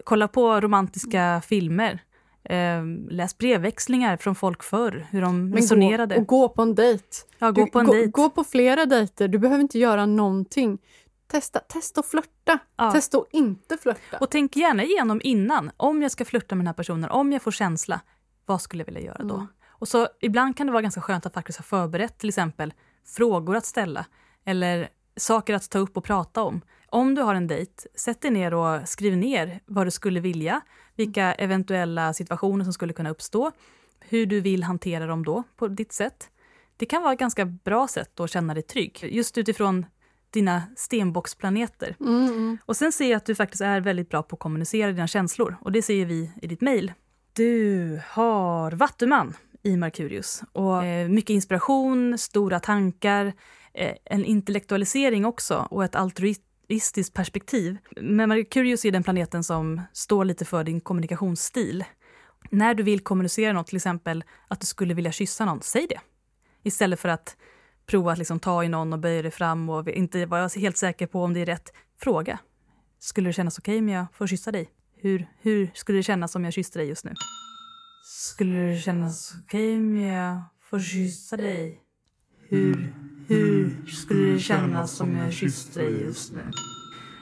A: Kolla på romantiska filmer. Eh, läs brevväxlingar från folk förr, hur de resonerade.
B: gå, och gå på en dejt.
A: ja, gå
B: Du,
A: på en
B: gå,
A: dejt.
B: gå på flera dejter. Du behöver inte göra någonting. Testa, testa att flörta.
A: Ja.
B: Testa att inte flörta.
A: Och tänk gärna igenom innan. Om jag ska flirta med den här personen, om jag får känsla, vad skulle jag vilja göra då?
B: Mm.
A: Och så Ibland kan det vara ganska skönt att faktiskt ha förberett till exempel frågor att ställa eller saker att ta upp och prata om. Om du har en dejt, sätt dig ner och skriv ner vad du skulle vilja, vilka eventuella situationer som skulle kunna uppstå, hur du vill hantera dem då på ditt sätt. Det kan vara ett ganska bra sätt att känna dig trygg, just utifrån dina stenbocksplaneter.
B: Mm, mm.
A: Och sen ser jag att du faktiskt är väldigt bra på att kommunicera dina känslor och det ser vi i ditt mejl. Du har Vattuman i Merkurius och eh, mycket inspiration, stora tankar, eh, en intellektualisering också och ett altruistiskt perspektiv. Men Merkurius är den planeten som står lite för din kommunikationsstil. När du vill kommunicera något, till exempel att du skulle vilja kyssa någon, säg det. Istället för att prova att liksom ta i någon och böja dig fram och inte vara helt säker på om det är rätt. Fråga. Skulle det kännas okej om jag får kyssa dig? Hur, hur skulle det kännas om jag kysste dig just nu? Skulle det kännas okej om jag får kyssa dig? Hur, hur skulle det kännas om jag kysste dig just nu?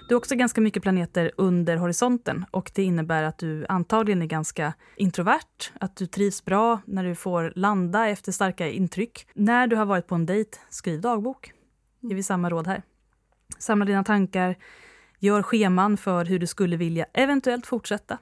A: Du har också ganska mycket planeter under horisonten och det innebär att du antagligen är ganska introvert, att du trivs bra när du får landa efter starka intryck. När du har varit på en dejt, skriv dagbok. Ger vi samma råd här. Samla dina tankar, gör scheman för hur du skulle vilja eventuellt fortsätta.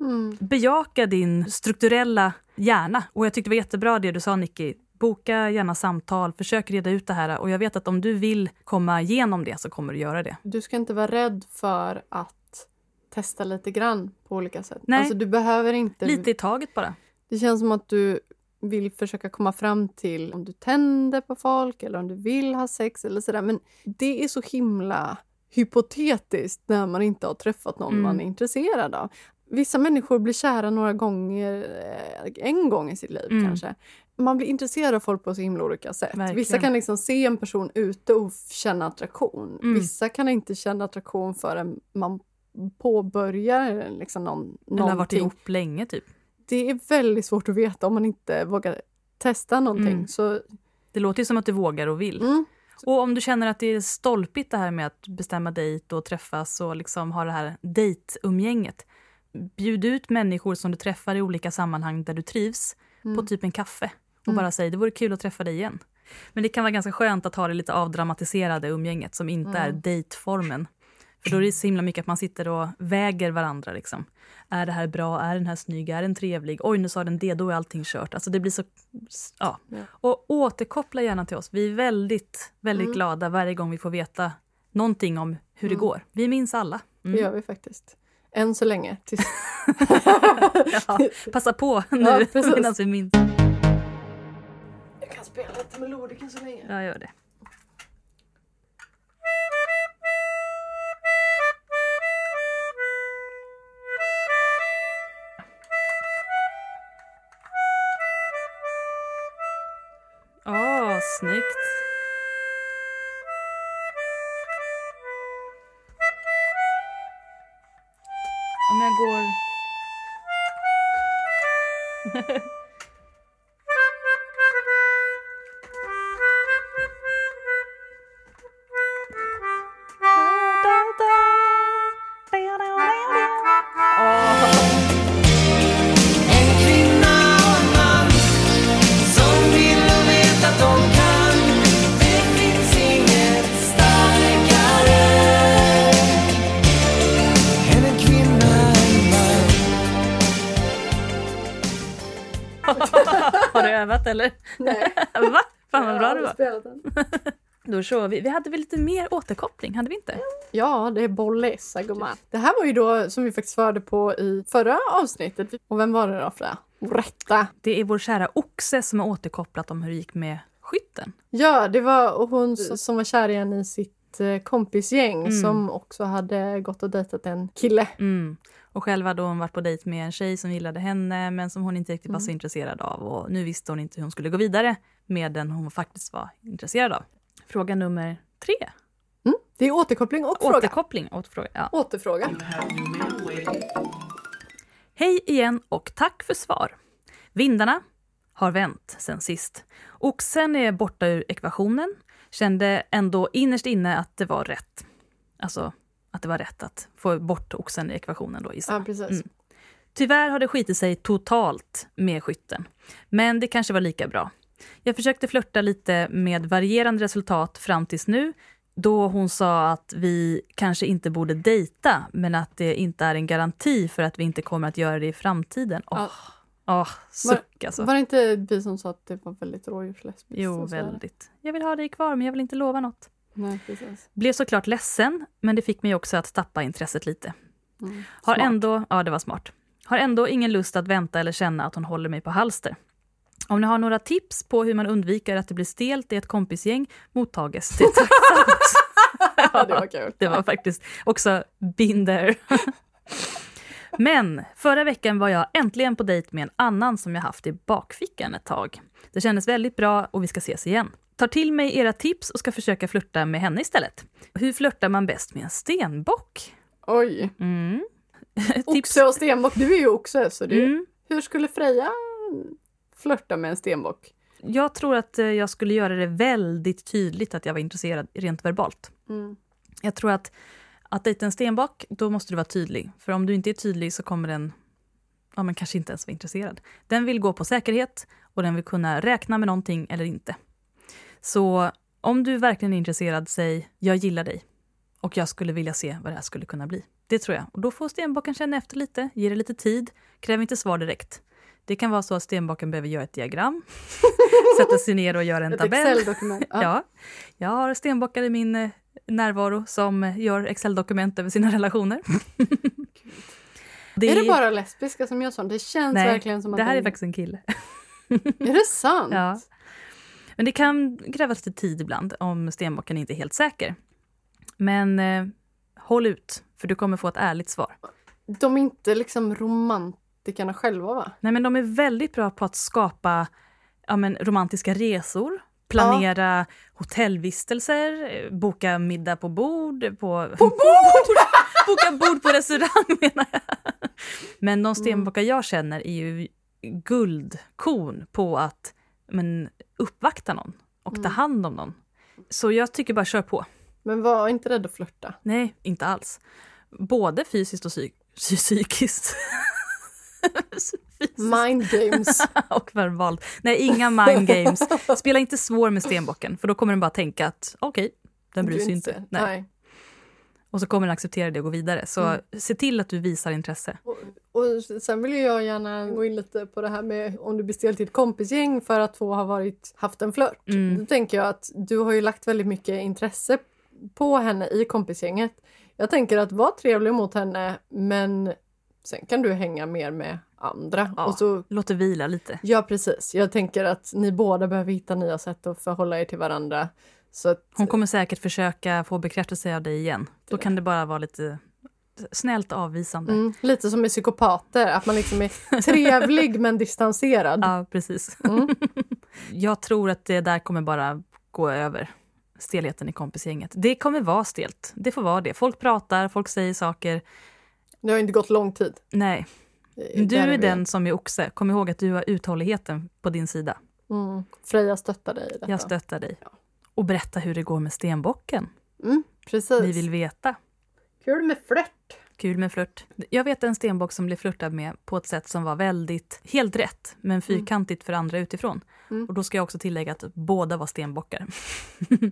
B: Mm.
A: Bejaka din strukturella hjärna. Och jag tyckte det var jättebra det du sa Nicky. Boka gärna samtal, försök reda ut det här. Och jag vet att om du vill komma igenom det så kommer du göra det.
B: Du ska inte vara rädd för att testa lite grann på olika sätt.
A: Nej.
B: Alltså du behöver inte...
A: Lite i taget bara.
B: Det känns som att du vill försöka komma fram till om du tänder på folk eller om du vill ha sex eller sådär. Men det är så himla hypotetiskt när man inte har träffat någon
A: Mm.
B: man är intresserad av. Vissa människor blir kära några gånger, eh, en gång i sitt liv
A: Mm.
B: kanske. Man blir intresserad av folk på så himla olika sätt.
A: Verkligen.
B: Vissa kan liksom se en person ute och känna attraktion.
A: Mm.
B: Vissa kan inte känna attraktion förrän man påbörjar liksom någon,
A: Eller har varit
B: någonting.
A: ihop länge typ.
B: Det är väldigt svårt att veta om man inte vågar testa någonting.
A: Mm.
B: Så,
A: Det låter ju som att du vågar och vill.
B: mm,
A: Och om du känner att det är stolpigt det här med att bestämma dejt och träffas och liksom ha det här dejtumgänget. Bjud ut människor som du träffar i olika sammanhang där du trivs
B: mm.
A: på typ en kaffe och
B: Mm.
A: bara säg det vore kul att träffa dig igen. Men det kan vara ganska skönt att ha det lite avdramatiserade umgänget som inte är
B: Mm.
A: dejtformen. För då är det så himla mycket att man sitter och väger varandra. Liksom. Är det här bra? Är den här snygg? Är den trevlig? Oj, nu sa den det, då är allting kört. Alltså det blir så... Ja.
B: Ja.
A: Och återkoppla gärna till oss. Vi är väldigt, väldigt
B: Mm.
A: glada varje gång vi får veta någonting om hur det
B: Mm.
A: går. Vi minns alla.
B: Det
A: Mm.
B: gör vi faktiskt. Än så länge. Tills...
A: Ja, passa på
B: Ja,
A: nu
B: precis.
A: medan vi minns.
B: Jag kan spela lite melodiker så länge.
A: Ja, gör det. Åh, snyggt. Om Då kör vi. Vi hade väl lite mer återkoppling, hade vi inte?
B: Ja, det är Bollesa gumman. Det här var ju då som vi faktiskt svarade på i förra avsnittet. Och vem var det då Freja? Rätta.
A: Det är vår kära Oxe som har återkopplat om hur det gick med skytten.
B: Ja, det var hon som var kär igen i sitt eh, kompisgäng
A: Mm.
B: som också hade gått och dejtat en kille.
A: Mm. Och själv hade hon varit på dejt med en tjej som gillade henne men som hon inte riktigt var så
B: Mm.
A: intresserad av. Och nu visste hon inte hur hon skulle gå vidare med den hon faktiskt var intresserad av. Fråga nummer tre.
B: Mm. Det är återkoppling och fråga.
A: Återkoppling. Återfråga. Ja.
B: Återfråga.
A: Hej igen och tack för svar. Vindarna har vänt sen sist. Oxen är borta ur ekvationen. Kände ändå innerst inne att det var rätt. Alltså att det var rätt att få bort oxen i ekvationen då gissar
B: Ja.
A: Mm. Tyvärr har det skitit sig totalt med skytten. Men det kanske var lika bra. Jag försökte flörta lite med varierande resultat fram tills nu Då hon sa att vi kanske inte borde dejta men att det inte är en garanti för att vi inte kommer att göra det i framtiden. Åh,
B: Ja.
A: åh, suck alltså.
B: Var det inte vi som sa att det var väldigt rådjurslesbiskt?
A: Jo, väldigt. Jag vill ha dig kvar men jag vill inte lova något.
B: Nej, precis.
A: Blev såklart ledsen, men det fick mig också att tappa intresset lite.
B: Mm.
A: Har ändå, ja det var smart. Har ändå ingen lust att vänta eller känna att hon håller mig på halster. Om ni har några tips på hur man undviker att det blir stelt i ett kompisgäng mottages det tacksamt.
B: Ja, det var kul.
A: Det var faktiskt också been there. Men förra veckan var jag äntligen på dejt med en annan som jag haft i bakfickan ett tag. Det kändes väldigt bra och vi ska ses igen. Tar till mig era tips och ska försöka flirta med henne istället. Hur flörtar man bäst med en stenbock?
B: Oj.
A: Mm.
B: Oxe och stenbock, du är ju oxe. Så du,
A: Mm.
B: Hur skulle Freja flörta med en stenbock?
A: Jag tror att eh, jag skulle göra det väldigt tydligt att jag var intresserad rent verbalt.
B: Mm.
A: Jag tror att att dejta en stenbock, då måste du vara tydlig. För om du inte är tydlig så kommer den ja, men kanske inte ens vara intresserad. Den vill gå på säkerhet och den vill kunna räkna med någonting eller inte. Så om du verkligen är intresserad, säg jag gillar dig. Och jag skulle vilja se vad det här skulle kunna bli. Det tror jag. Och då får stenbocken känna efter lite, ge det lite tid, kräv inte svar direkt. Det kan vara så att stenbocken behöver göra ett diagram, sätta sig ner och göra en
B: Ett
A: tabell.
B: Excel-dokument.
A: Ja. Jag har stenbockar i min eh, närvaro som eh, gör Excel-dokument över sina relationer.
B: Är det bara lesbiska som gör sånt? Det känns
A: Nej,
B: verkligen som att
A: Det här är
B: det-
A: faktiskt en kille.
B: Är det sant?
A: Ja. Men det kan krävas lite tid ibland om stenbocken inte är helt säker. Men eh, håll ut, för du kommer få ett ärligt svar.
B: De är inte liksom romantikerna själva va?
A: Nej, men de är väldigt bra på att skapa ja, men, romantiska resor, planera hotellvistelser, eh, boka middag på bord. På, på bord! boka bord på restaurang menar jag. Men de stenbockar jag känner är ju guldkorn på att men, uppvakta någon och ta hand om någon. Så jag tycker bara kör på.
B: Men var inte rädd att flörta.
A: Nej, inte alls. Både fysiskt och psyk- psy- psykiskt.
B: Mind games.
A: och verbalt. Nej, inga mind games. Spela inte svår med stenbocken, för då kommer den bara tänka att okej, den bryr sig inte. Nej.
B: Nej.
A: Och så kommer den acceptera det och gå vidare. Så se till att du visar intresse.
B: Och, och sen vill jag gärna gå in lite på det här med om du stel till ett kompisgäng för att två har varit, haft en flört.
A: Mm.
B: Då tänker jag att du har ju lagt väldigt mycket intresse på henne i kompisgänget. Jag tänker att var trevlig mot henne men sen kan du hänga mer med andra.
A: Ja.
B: Och så,
A: Låt det vila lite.
B: ja precis, jag tänker att ni båda behöver hitta nya sätt att förhålla er till varandra. Så att,
A: Hon kommer säkert försöka få bekräftelse av dig igen. Då kan det bara vara lite snällt avvisande.
B: mm, lite som med psykopater, att man liksom är trevlig men distanserad.
A: Ja, precis.
B: Mm.
A: Jag tror att det där kommer bara gå över stelheten i kompisgänget. Det kommer vara stelt. Det får vara det. Folk pratar, folk säger saker.
B: Det har inte gått lång tid.
A: Nej, du
B: där
A: är
B: vi.
A: den som är oxe. Kom ihåg att du har uthålligheten på din sida.
B: Mm. Freja stöttar dig i detta.
A: Jag stöttar dig. Och berätta hur det går med stenbocken.
B: Mm, precis.
A: Vi vill veta.
B: Kul med flört.
A: Kul med flört. Jag vet en stenbock som blev flörtad med på ett sätt som var väldigt, helt rätt, men fyrkantigt för andra utifrån.
B: Mm.
A: Och då ska jag också tillägga att båda var stenbockar.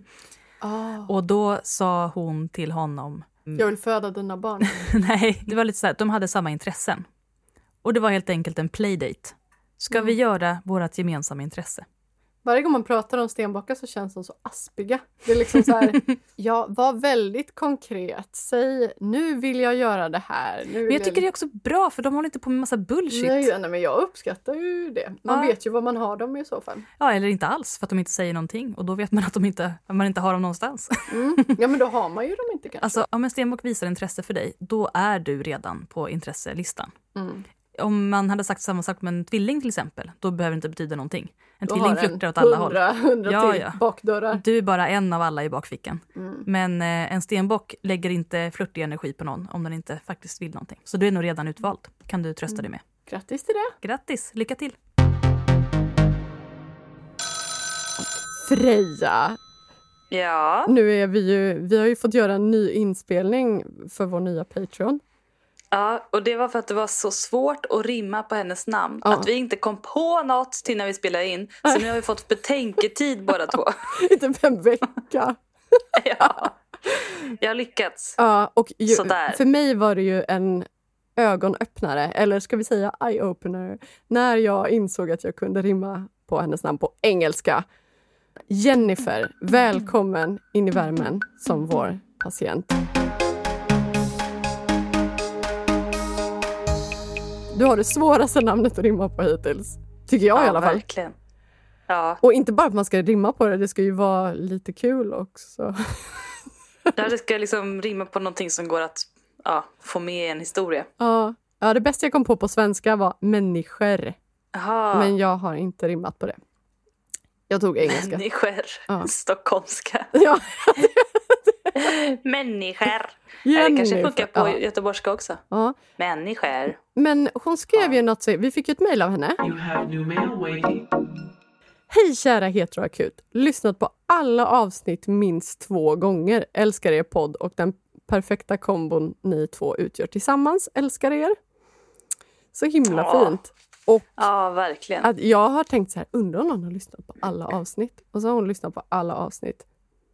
B: Ah.
A: Och då sa hon till honom,
B: Jag vill föda dina barn.
A: nej, det var lite så här, de hade samma intressen. Och det var helt enkelt en playdate. Ska vi göra vårt gemensamma intresse?
B: Varje gång man pratar om stenbockar så känns de så aspiga. Det är liksom så här, ja, var väldigt konkret. Säg, nu vill jag göra det här.
A: Men jag tycker det är också bra, för de håller inte på med massa bullshit.
B: Nej, nej, men jag uppskattar ju det. Man
A: Ja.
B: vet ju vad man har dem i så fall.
A: Ja, eller inte alls, för att de inte säger någonting. Och då vet man att de inte, att man inte har dem någonstans.
B: Mm. Ja, men då har man ju dem inte kanske.
A: Alltså, om en stenbock visar intresse för dig, då är du redan på intresselistan.
B: Mm.
A: Om man hade sagt samma sak med en tvilling till exempel, då behöver det inte betyda någonting. En
B: Då
A: tvilling flörtar åt alla håll.
B: hundra,
A: Ja, ja.
B: bakdörrar.
A: Du är bara en av alla i bakfickan.
B: Mm.
A: Men eh, en stenbock lägger inte flörtig energi på någon om den inte faktiskt vill någonting. Så du är nog redan utvald. kan du trösta dig med.
B: Grattis till det.
A: Grattis, lycka till!
B: Freja,
A: Ja.
B: nu är vi ju, vi har ju fått göra en ny inspelning för vår nya Patreon.
E: Ja, och det var för att det var så svårt att rimma på hennes namn.
B: Ja.
E: Att vi inte kom på något till när vi spelade in. Så nu har vi fått betänketid båda två.
B: I typ en vecka.
A: ja. Jag har lyckats.
B: Ja, och ju,
A: Sådär.
B: för mig var det ju en ögonöppnare, eller ska vi säga eye-opener, när jag insåg att jag kunde rimma på hennes namn på engelska. Jennifer, välkommen in i värmen som vår patient. Du har det svåraste namnet att rimma på hittills. Tycker jag i alla fall.
A: verkligen. Ja,
B: Och inte bara att man ska rimma på det, det ska ju vara lite kul också.
A: det ska liksom rimma på någonting som går att ja, få med i en historia.
B: Ja, ja, det bästa jag kom på på svenska var människor.
A: Jaha,
B: Men jag har inte rimmat på det. Jag tog engelska.
A: människor.
B: Ja.
A: Stockholmska.
B: Ja,
A: Människor. Ja, det kanske funkar på
B: Ja,
A: göteborgska också.
B: ja.
A: Människor.
B: Men hon skrev ju något, så vi fick ju ett mejl av henne.
D: You have new mail waiting.
B: Hej kära heteroakut! Lyssnat på alla avsnitt minst två gånger. Älskar er podd och den perfekta kombon ni två utgör tillsammans. Älskar er. Så himla
A: Ja.
B: fint. Och
A: Ja, verkligen.
B: att jag har tänkt så här, undrar om någon har lyssnat på alla avsnitt? Och så har hon lyssnat på alla avsnitt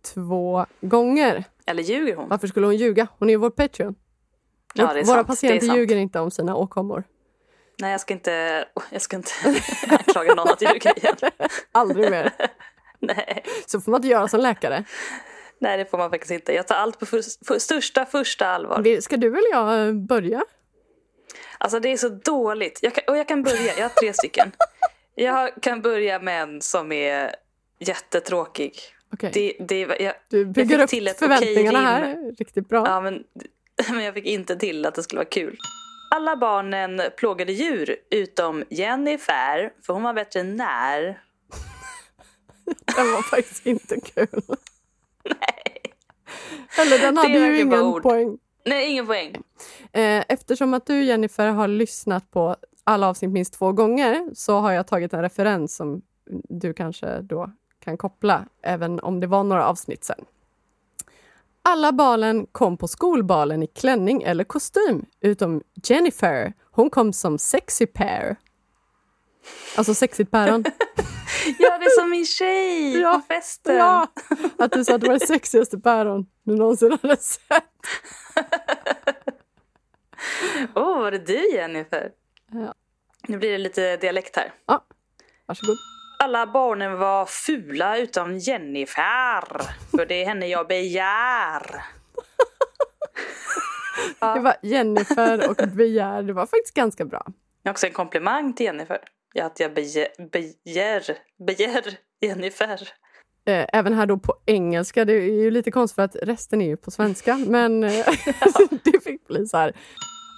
B: två gånger.
A: Eller ljuger hon?
B: Varför skulle hon ljuga? Hon är ju vår Patreon.
A: Ja,
B: Våra
A: sant.
B: patienter ljuger inte om sina åkommor.
A: Nej, jag ska inte, jag ska inte anklaga någon att ljuga igen.
B: Aldrig mer.
A: Nej.
B: Så får man inte göra som läkare.
A: Nej, det får man faktiskt inte. Jag tar allt på för, för, största första allvar.
B: Ska du eller jag eh, börja?
A: Alltså det är så dåligt. Jag kan, och jag kan börja, jag har tre stycken. Jag kan börja med en som är jättetråkig.
B: Okej.
A: Det, det, jag,
B: Du bygger upp
A: till
B: förväntningarna här riktigt bra.
A: ja, men, men jag fick inte till att det skulle vara kul. Alla barnen plågade djur utom Jennifer, för hon var veterinär.
B: Den var faktiskt inte kul. Nej. Eller den hade ju ingen poäng.
A: Nej, ingen poäng.
B: Eh, Eftersom att du Jennifer har lyssnat på alla avsnitt minst två gånger så har jag tagit en referens som du kanske då kan koppla, även om det var några avsnitt sen. Alla balen kom på skolbalen i klänning eller kostym, utom Jennifer. Hon kom som sexy pair. Alltså sexigt päron.
A: Ja, det är som min tjej
B: Ja,
A: på festen.
B: Ja, att du sa att det var det sexigaste päron du någonsin hade sett.
A: Åh, oh, var det du Jennifer?
B: Ja.
A: Nu blir det lite dialekt här.
B: Varsågod.
A: Alla barnen var fula utom Jennifer. För det är henne jag begär.
B: Det var Jennifer och begär. Det var faktiskt ganska bra.
A: Jag har också en komplimang till Jennifer. Ja, att jag begär, begär, begär Jennifer.
B: Eh, Även här då på engelska. Det är ju lite konstigt för att resten är ju på svenska. Men eh, det fick bli så här.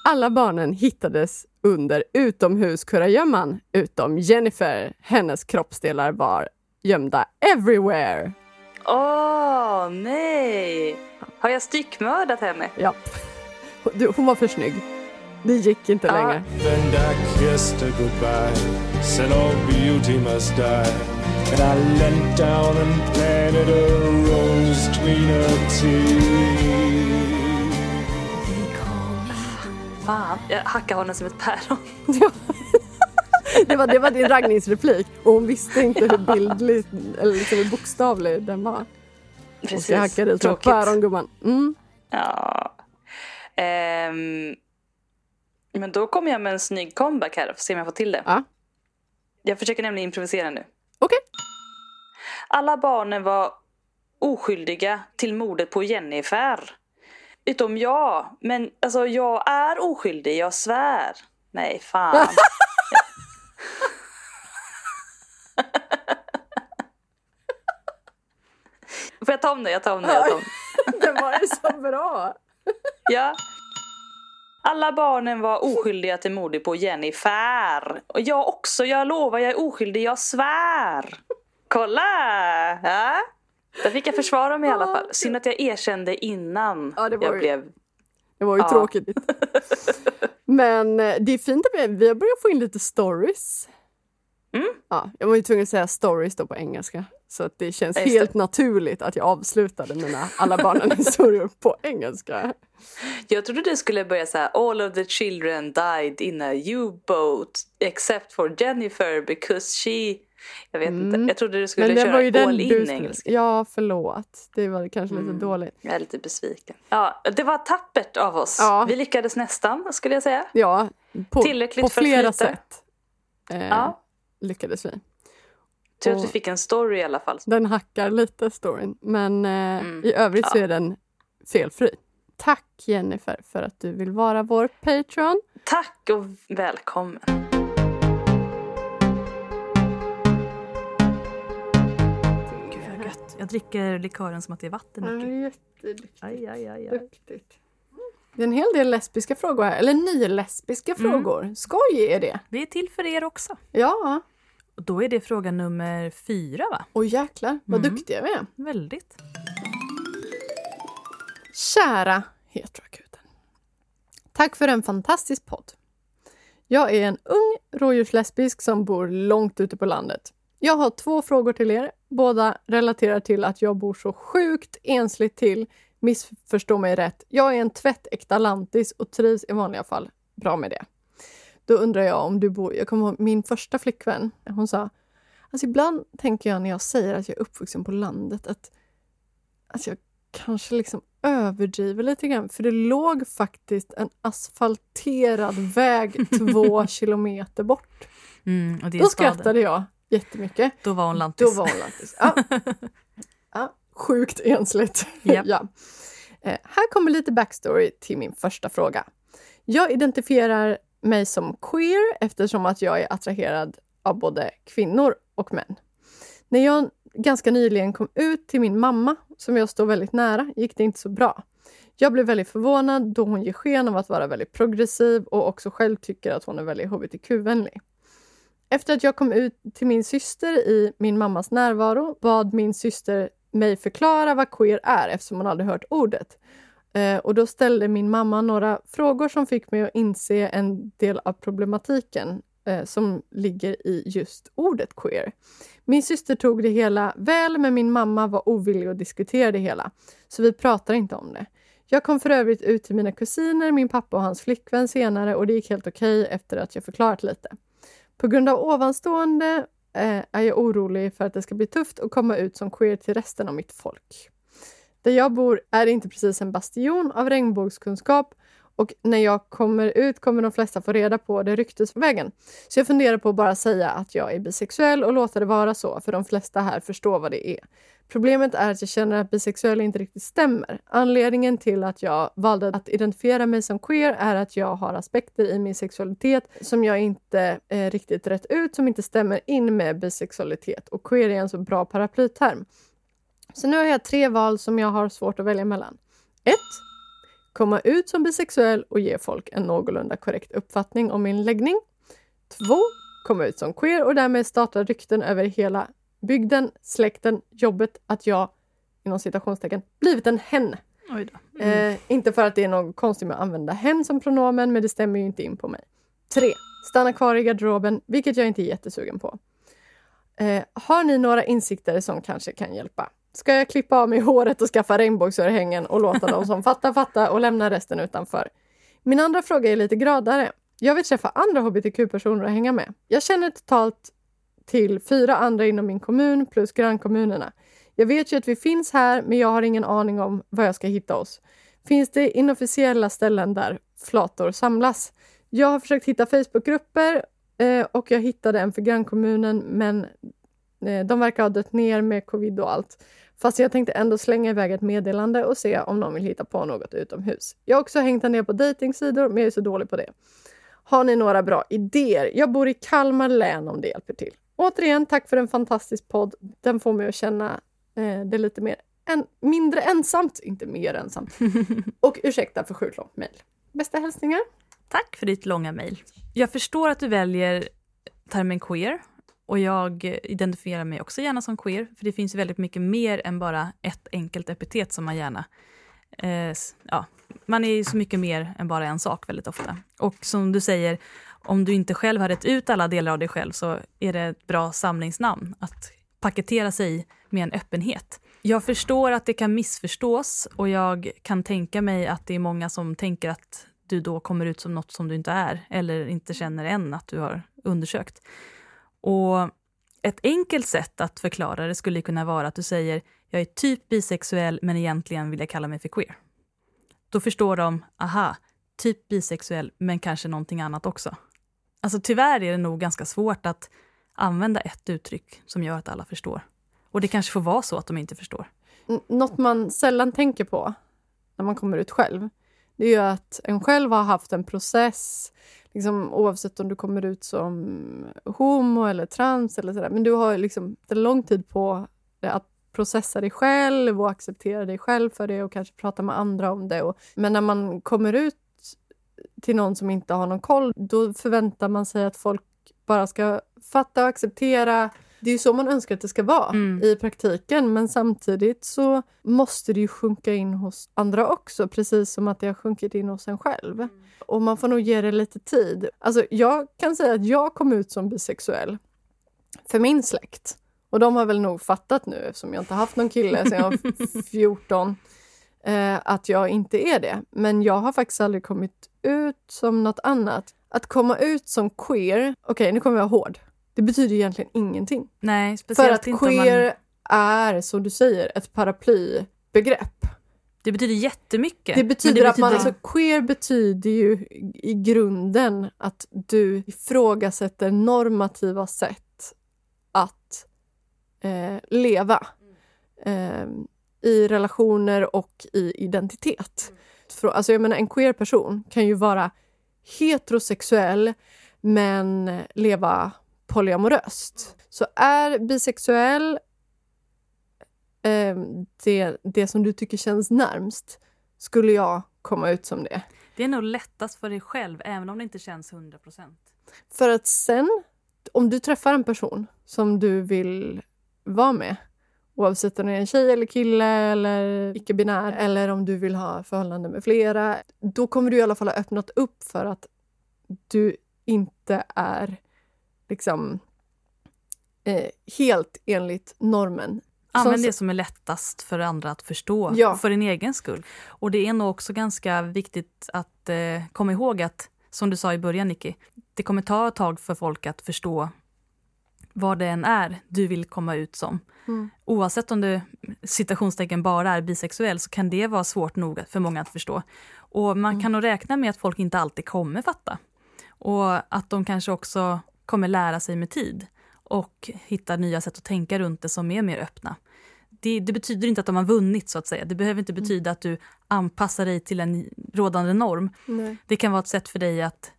B: Alla barnen hittades under utomhuskurragömman utom Jennifer. Hennes kroppsdelar var gömda everywhere.
A: Åh, nej! Har jag styckmördat henne?
B: Ja. Du, hon var för snygg. Det gick inte
A: Ja.
B: längre.
A: Fan, jag hackade honom som ett päron.
B: Det var, det var din raggningsreplik och hon visste inte hur bildligt eller liksom hur bokstavlig den var. Hon ska hacka dig som ett päron gumman. Mm.
A: Ja. Ehm, men då kommer jag med en snygg comeback här. Får se om jag får till det.
B: Ja.
A: Jag försöker nämligen improvisera nu.
B: Okej.
A: Alla barnen var oskyldiga till mordet på Jennifer. Utom jag. Men alltså jag är oskyldig, jag svär. Nej, fan. Får jag ta om det? Jag tar om det. Jag tar om det.
B: Det var ju så bra.
A: Ja. Alla barnen var oskyldiga till mordet på Jennifer. Och jag också, jag lovar, jag är oskyldig, jag svär. Kolla! Ja. Där fick jag försvara mig i alla fall. Synd att jag erkände innan
B: Ja, det
A: jag
B: ju-
A: blev...
B: Det var ju
A: Ja.
B: tråkigt. Men eh, det är fint att vi, vi har börjat få in lite stories.
A: Mm.
B: Ja, jag var ju tvungen att säga stories då på engelska. Så att det känns
A: just det.
B: helt naturligt att jag avslutade mina Alla barnen historier på engelska.
A: Jag trodde du skulle börja så här: All of the children died in a U-boat except for Jennifer because she
E: Jag vet inte.
B: Mm.
E: Jag trodde du skulle köra all in engelska.
B: Ja, förlåt. Det var kanske lite
E: Mm.
B: dåligt.
E: Jag är lite besviken. Ja, det var tappert av oss.
B: Ja.
E: Vi lyckades nästan, skulle jag säga.
B: Ja, på,
E: Tillräckligt
B: på
E: för att
B: flera
E: flyta.
B: sätt eh,
E: Ja.
B: lyckades vi.
E: Tur att vi fick en story i alla fall.
B: Den hackar lite storyn, men eh,
E: Mm.
B: i övrigt så
E: Ja.
B: är den felfri. Tack Jennifer för att du vill vara vår Patreon.
E: Tack och välkommen.
A: Jag dricker likören som att det är vatten. Nicky.
B: jätteduktigt.
A: Aj, aj, aj, aj.
B: Duktigt. Det är en hel del lesbiska frågor här, eller nylesbiska
A: Mm.
B: frågor. Skoj är det!
A: Vi är till för er också.
B: Ja,
A: Och då är det fråga nummer fyra va?
B: och jäklar vad
A: Mm.
B: duktiga vi är.
A: Väldigt.
B: Kära Heteroakuten. Tack för en fantastisk podd. Jag är en ung rådjurslesbisk som bor långt ute på landet. Jag har två frågor till er. Båda relaterar till att jag bor så sjukt ensligt till. Missförstå mig rätt. Jag är en tvättäkta lantis och trivs i vanliga fall bra med det. Då undrar jag om du bor... Jag kommer ihåg min första flickvän. Hon sa Alltså ibland tänker jag när jag säger att jag är uppvuxen på landet att, att jag kanske liksom överdriver lite grann. För det låg faktiskt en asfalterad väg två kilometer bort.
A: Mm,
B: Då skrattade jag jättemycket.
A: Då var hon lantis.
B: Då var hon lantis. Ja. Ja, sjukt ensligt.
A: Japp.
B: ja. Eh, här kommer lite backstory till min första fråga. Jag identifierar mig som queer eftersom att jag är attraherad av både kvinnor och män. När jag ganska nyligen kom ut till min mamma, som jag står väldigt nära, gick det inte så bra. Jag blev väldigt förvånad då hon ger sken av att vara väldigt progressiv och också själv tycker att hon är väldigt hbtq-vänlig. Efter att jag kom ut till min syster i min mammas närvaro bad min syster mig förklara vad queer är eftersom hon aldrig hört ordet. Eh, och då ställde min mamma några frågor som fick mig att inse en del av problematiken eh, som ligger i just ordet queer. Min syster tog det hela väl, men min mamma var ovillig att diskutera det hela. Så vi pratar inte om det. Jag kom för övrigt ut till mina kusiner, min pappa och hans flickvän senare och det gick helt okej efter att jag förklarat lite. På grund av ovanstående eh, är jag orolig för att det ska bli tufft att komma ut som queer till resten av mitt folk. Där jag bor är inte precis en bastion av regnbågskunskap och när jag kommer ut kommer de flesta få reda på det ryktesvägen. Så jag funderar på att bara säga att jag är bisexuell och låta det vara så, för de flesta här förstår vad det är. Problemet är att jag känner att bisexuell inte riktigt stämmer. Anledningen till att jag valde att identifiera mig som queer är att jag har aspekter i min sexualitet som jag inte eh, riktigt rätt ut, som inte stämmer in med bisexualitet. Och queer är en så bra paraplyterm. Så nu har jag tre val som jag har svårt att välja mellan. 1. Komma ut som bisexuell och ge folk en någorlunda korrekt uppfattning om min läggning. 2. Komma ut som queer och därmed starta rykten över hela bygden, släkten, jobbet att jag, inom citationstecken, blivit en hen.
A: Då.
B: Eh, inte för att det är något konstigt med att använda hen som pronomen, men det stämmer ju inte in på mig. 3. Stanna kvar i garderoben, vilket jag inte är jättesugen på. Eh, har ni några insikter som kanske kan hjälpa? Ska jag klippa av mig håret och skaffa regnbågsörhängen och låta de som fattar fatta och lämna resten utanför? Min andra fråga är lite gradare. Jag vill träffa andra hbtq-personer och hänga med. Jag känner totalt till fyra andra inom min kommun plus grannkommunerna. Jag vet ju att vi finns här, men jag har ingen aning om var jag ska hitta oss. Finns det inofficiella ställen där flator samlas? Jag har försökt hitta Facebookgrupper eh, och jag hittade en för grannkommunen, men eh, de verkar ha dött ner med covid och allt. Fast jag tänkte ändå slänga iväg ett meddelande och se om någon vill hitta på något utomhus. Jag har också hängt en del på dejtingsidor, men jag är så dålig på det. Har ni några bra idéer? Jag bor i Kalmar län om det hjälper till. Återigen, tack för en fantastisk podd. Den får mig att känna eh, det lite mer en, mindre ensamt, inte mer ensamt. Och ursäkta för sjukt långt mejl. Bästa hälsningar.
A: Tack för ditt långa mejl. Jag förstår att du väljer termen queer och jag identifierar mig också gärna som queer, för det finns väldigt mycket mer än bara ett enkelt epitet som man gärna... Eh, ja, man är ju så mycket mer än bara en sak väldigt ofta. Och som du säger, om du inte själv har rätt ut alla delar av dig själv så är det ett bra samlingsnamn att paketera sig med en öppenhet. Jag förstår att det kan missförstås och jag kan tänka mig att det är många som tänker att du då kommer ut som något som du inte är eller inte känner än att du har undersökt. Och Ett enkelt sätt att förklara det skulle kunna vara att du säger jag är typ bisexuell men egentligen vill jag kalla mig för queer. Då förstår de, aha, typ bisexuell men kanske någonting annat också. Alltså tyvärr är det nog ganska svårt att använda ett uttryck som gör att alla förstår. Och det kanske får vara så att de inte förstår.
B: N- Något man sällan tänker på när man kommer ut själv, det är ju att en själv har haft en process, liksom, oavsett om du kommer ut som homo eller trans eller sådär, men du har liksom en lång tid på dig att processa dig själv och acceptera dig själv för det och kanske prata med andra om det. Och, men när man kommer ut till någon som inte har någon koll, då förväntar man sig att folk bara ska fatta och acceptera. Det är ju så man önskar att det ska vara
A: Mm.
B: i praktiken, men samtidigt så måste det ju sjunka in hos andra också, precis som att det har sjunkit in hos en själv. Och man får nog ge det lite tid. Alltså, jag kan säga att jag kom ut som bisexuell för min släkt. Och de har väl nog fattat nu, eftersom jag inte haft någon kille sedan jag var 14, eh, att jag inte är det. Men jag har faktiskt aldrig kommit ut som något annat. Att komma ut som queer, okej nu kommer jag hård, det betyder egentligen ingenting.
A: Nej,
B: För att queer
A: man...
B: är, som du säger, ett paraplybegrepp.
A: Det betyder jättemycket.
B: Det
A: men
B: betyder att man,
A: betyder-
B: alltså queer betyder ju i grunden att du ifrågasätter normativa sätt att eh, leva eh, i relationer och i identitet. Frå- Alltså jag menar, en queer person kan ju vara heterosexuell men leva polyamoröst. Så är bisexuell eh, det, det som du tycker känns närmst skulle jag komma ut som det.
A: Det är nog lättast för dig själv, även om det inte känns 100 procent.
B: För att sen, om du träffar en person som du vill vara med oavsett om det är en tjej eller kille eller icke-binär eller om du vill ha förhållande med flera då kommer du i alla fall ha öppnat upp för att du inte är liksom eh, helt enligt normen.
A: Använd det som är lättast för andra att förstå,
B: Ja.
A: för din egen skull. Och det är nog också ganska viktigt att eh, komma ihåg att, som du sa i början Nicky, det kommer ta ett tag för folk att förstå vad det än är du vill komma ut som.
B: Mm.
A: Oavsett om du citationstecken bara är bisexuell så kan det vara svårt nog för många att förstå. Och man kan nog räkna med att folk inte alltid kommer fatta. Och att de kanske också kommer lära sig med tid och hitta nya sätt att tänka runt det som är mer öppna. Det, det betyder inte att de har vunnit så att säga. Det behöver inte betyda att du anpassar dig till en rådande norm.
B: Nej.
A: Det kan vara ett sätt för dig att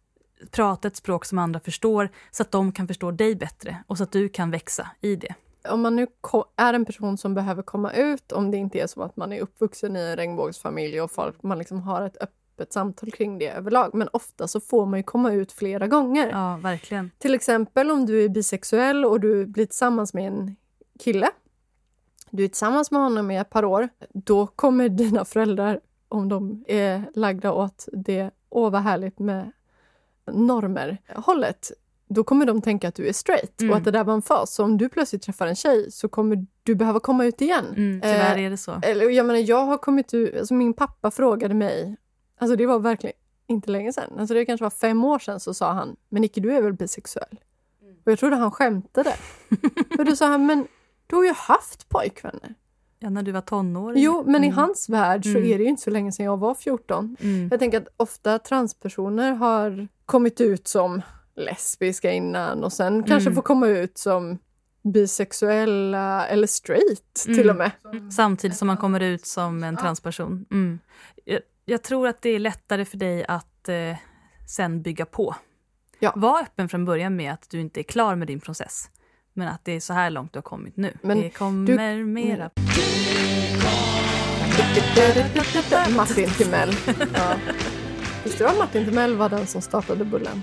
A: prata ett språk som andra förstår så att de kan förstå dig bättre och så att du kan växa i det.
B: om man nu är en person som behöver komma ut, om det inte är så att man är uppvuxen i en regnbågsfamilj och folk, man liksom har ett öppet samtal kring det överlag. Men ofta så får man ju komma ut flera gånger.
A: Ja, verkligen.
B: Till exempel om du är bisexuell och du blir tillsammans med en kille. Du är tillsammans med honom i ett par år. Då kommer dina föräldrar, om de är lagda åt det, åh vad härligt med normer, hållet. Då kommer de tänka att du är straight
A: Mm.
B: och att det där var en fas. Så om du plötsligt träffar en tjej så kommer du behöva komma ut igen.
A: Mm, tyvärr
B: Eh,
A: är det så.
B: eller, jag menar, jag har kommit ut... Alltså min pappa frågade mig, alltså det var verkligen inte länge sedan, alltså det kanske var fem år sedan, så sa han, men Nicky du är väl bisexuell? Och jag trodde han skämtade. och då sa han, men du har ju haft pojkvänner.
A: Ja, när du var tonåring.
B: Jo, men i
A: Mm.
B: hans värld så
A: Mm.
B: är det ju inte så länge sedan jag var 14.
A: Mm.
B: Jag tänker att ofta transpersoner har kommit ut som lesbiska innan och sen kanske
A: Mm.
B: får komma ut som bisexuella eller straight till
A: Mm.
B: och med.
A: Samtidigt som man kommer ut som en transperson. Jag, tror att det är lättare för dig att eh, sen bygga på.
B: Ja.
A: Var öppen från början med att du inte är klar med din process. Men att det är så här långt du har kommit nu.
B: Men
A: det kommer mera.
B: Martin Timell. Ja. Visste du att Martin Timell var den som startade Bullen?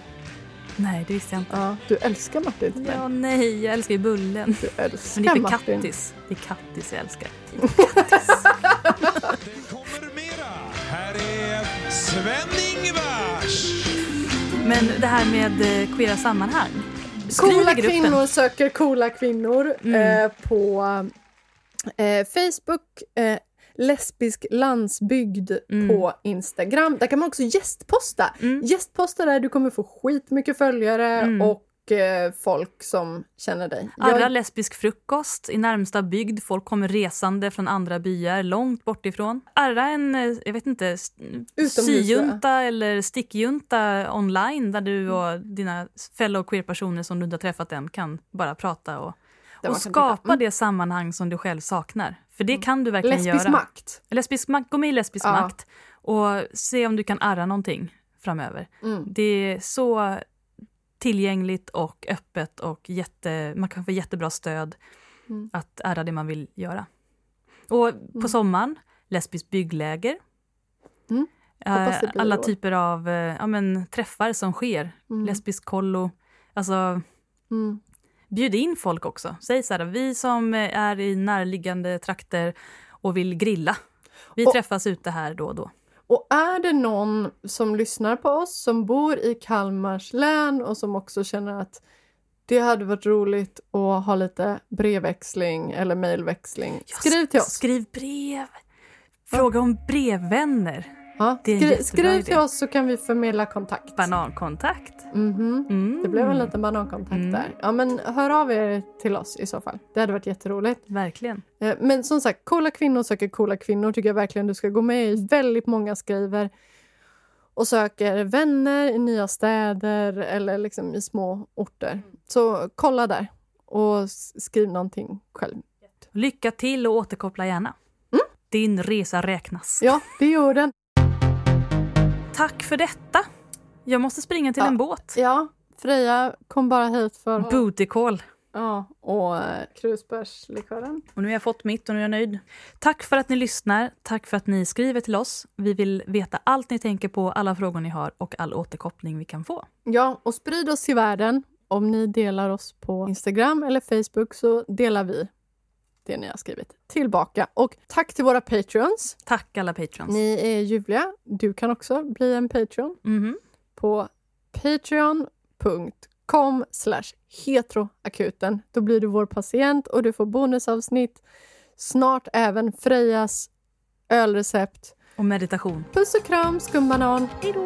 A: Nej, det visste jag inte.
B: Ja, du älskar Martin Timell.
A: Ja, nej, jag älskar ju bullen.
B: Du
A: Men
B: älskar
A: det är för
B: Martin.
A: kattis. Det är kattis jag älskar.
F: kommer Sven-Ingvars.
A: Men det här med eh, queera sammanhang.
B: Coola kvinnor söker coola kvinnor
A: Mm.
B: eh, på eh, Facebook, eh, lesbisk landsbygd
A: Mm.
B: på Instagram. Där kan man också gästposta.
A: Mm.
B: Gästposta där, du kommer få skitmycket följare
A: Mm.
B: och folk som känner dig.
A: Arra
B: Jag,
A: lesbisk frukost i närmsta bygd. Folk kommer resande från andra byar långt bort ifrån. Arra en, eh, jag vet inte, syjunta eller stickjunta online där du och dina fellow queer-personer som du inte har träffat än kan bara prata och, och skapa.
B: Mm.
A: det sammanhang som du själv saknar. För det kan du verkligen
B: lesbisk
A: göra.
B: makt.
A: Lesbisk makt. Gå med i lesbisk
B: Ja.
A: makt och se om du kan arra någonting framöver.
B: Mm.
A: Det är så tillgängligt och öppet och jätte, man kan få jättebra stöd
B: Mm.
A: att ära det man vill göra. Och på sommaren, lesbiskt byggläger.
B: Mm.
A: Eh, Alla typer av eh, ja, men, träffar som sker.
B: Mm.
A: Lesbisk kollo. Alltså,
B: Mm.
A: bjud in folk också. Säg så här, vi som eh, är i närliggande trakter och vill grilla. Vi
B: Och-
A: träffas ute här då och då.
B: Och är det någon som lyssnar på oss som bor i Kalmars län och som också känner att det hade varit roligt att ha lite brevväxling eller mejlväxling. Skriv till oss.
A: Skriv brev. Fråga om brevvänner.
B: Ja,
A: det är en
B: skri-
A: jättebra
B: skriv till oss så kan vi förmedla kontakt.
A: Banankontakt.
B: Mhm.
A: Mm.
B: Det blev en liten banankontakt
A: Mm.
B: där. Ja, men hör av er till oss i så fall. Det hade varit jätteroligt.
A: Verkligen.
B: Eh, Men som sagt, coola kvinnor söker coola kvinnor tycker jag verkligen du ska gå med i. Väldigt många skriver och söker vänner i nya städer eller liksom i små orter. Så kolla där och skriv någonting själv.
A: Lycka till och återkoppla gärna. Din resa räknas.
B: Ja, det gör den.
A: Tack för detta. Jag måste springa till
B: Ja.
A: en båt.
B: Ja, Freja kom bara hit för
A: Booty call.
B: ja, och eh, krusbärslikören.
A: Och nu har jag fått mitt och nu är jag nöjd. Tack för att ni lyssnar. Tack för att ni skriver till oss. Vi vill veta allt ni tänker på, alla frågor ni har och all återkoppling vi kan få.
B: Ja, och sprid oss till världen. Om ni delar oss på Instagram eller Facebook så delar vi det ni har skrivit tillbaka. Och tack till våra patreons.
A: Tack alla patrons.
B: Ni är ljuvliga. Du kan också bli en patreon
A: Mhm.
B: på patreon.com heteroakuten. Då blir du vår patient och du får bonusavsnitt. Snart även Frejas ölrecept.
A: Och meditation.
B: Puss och kram, skumbanan. Hej då!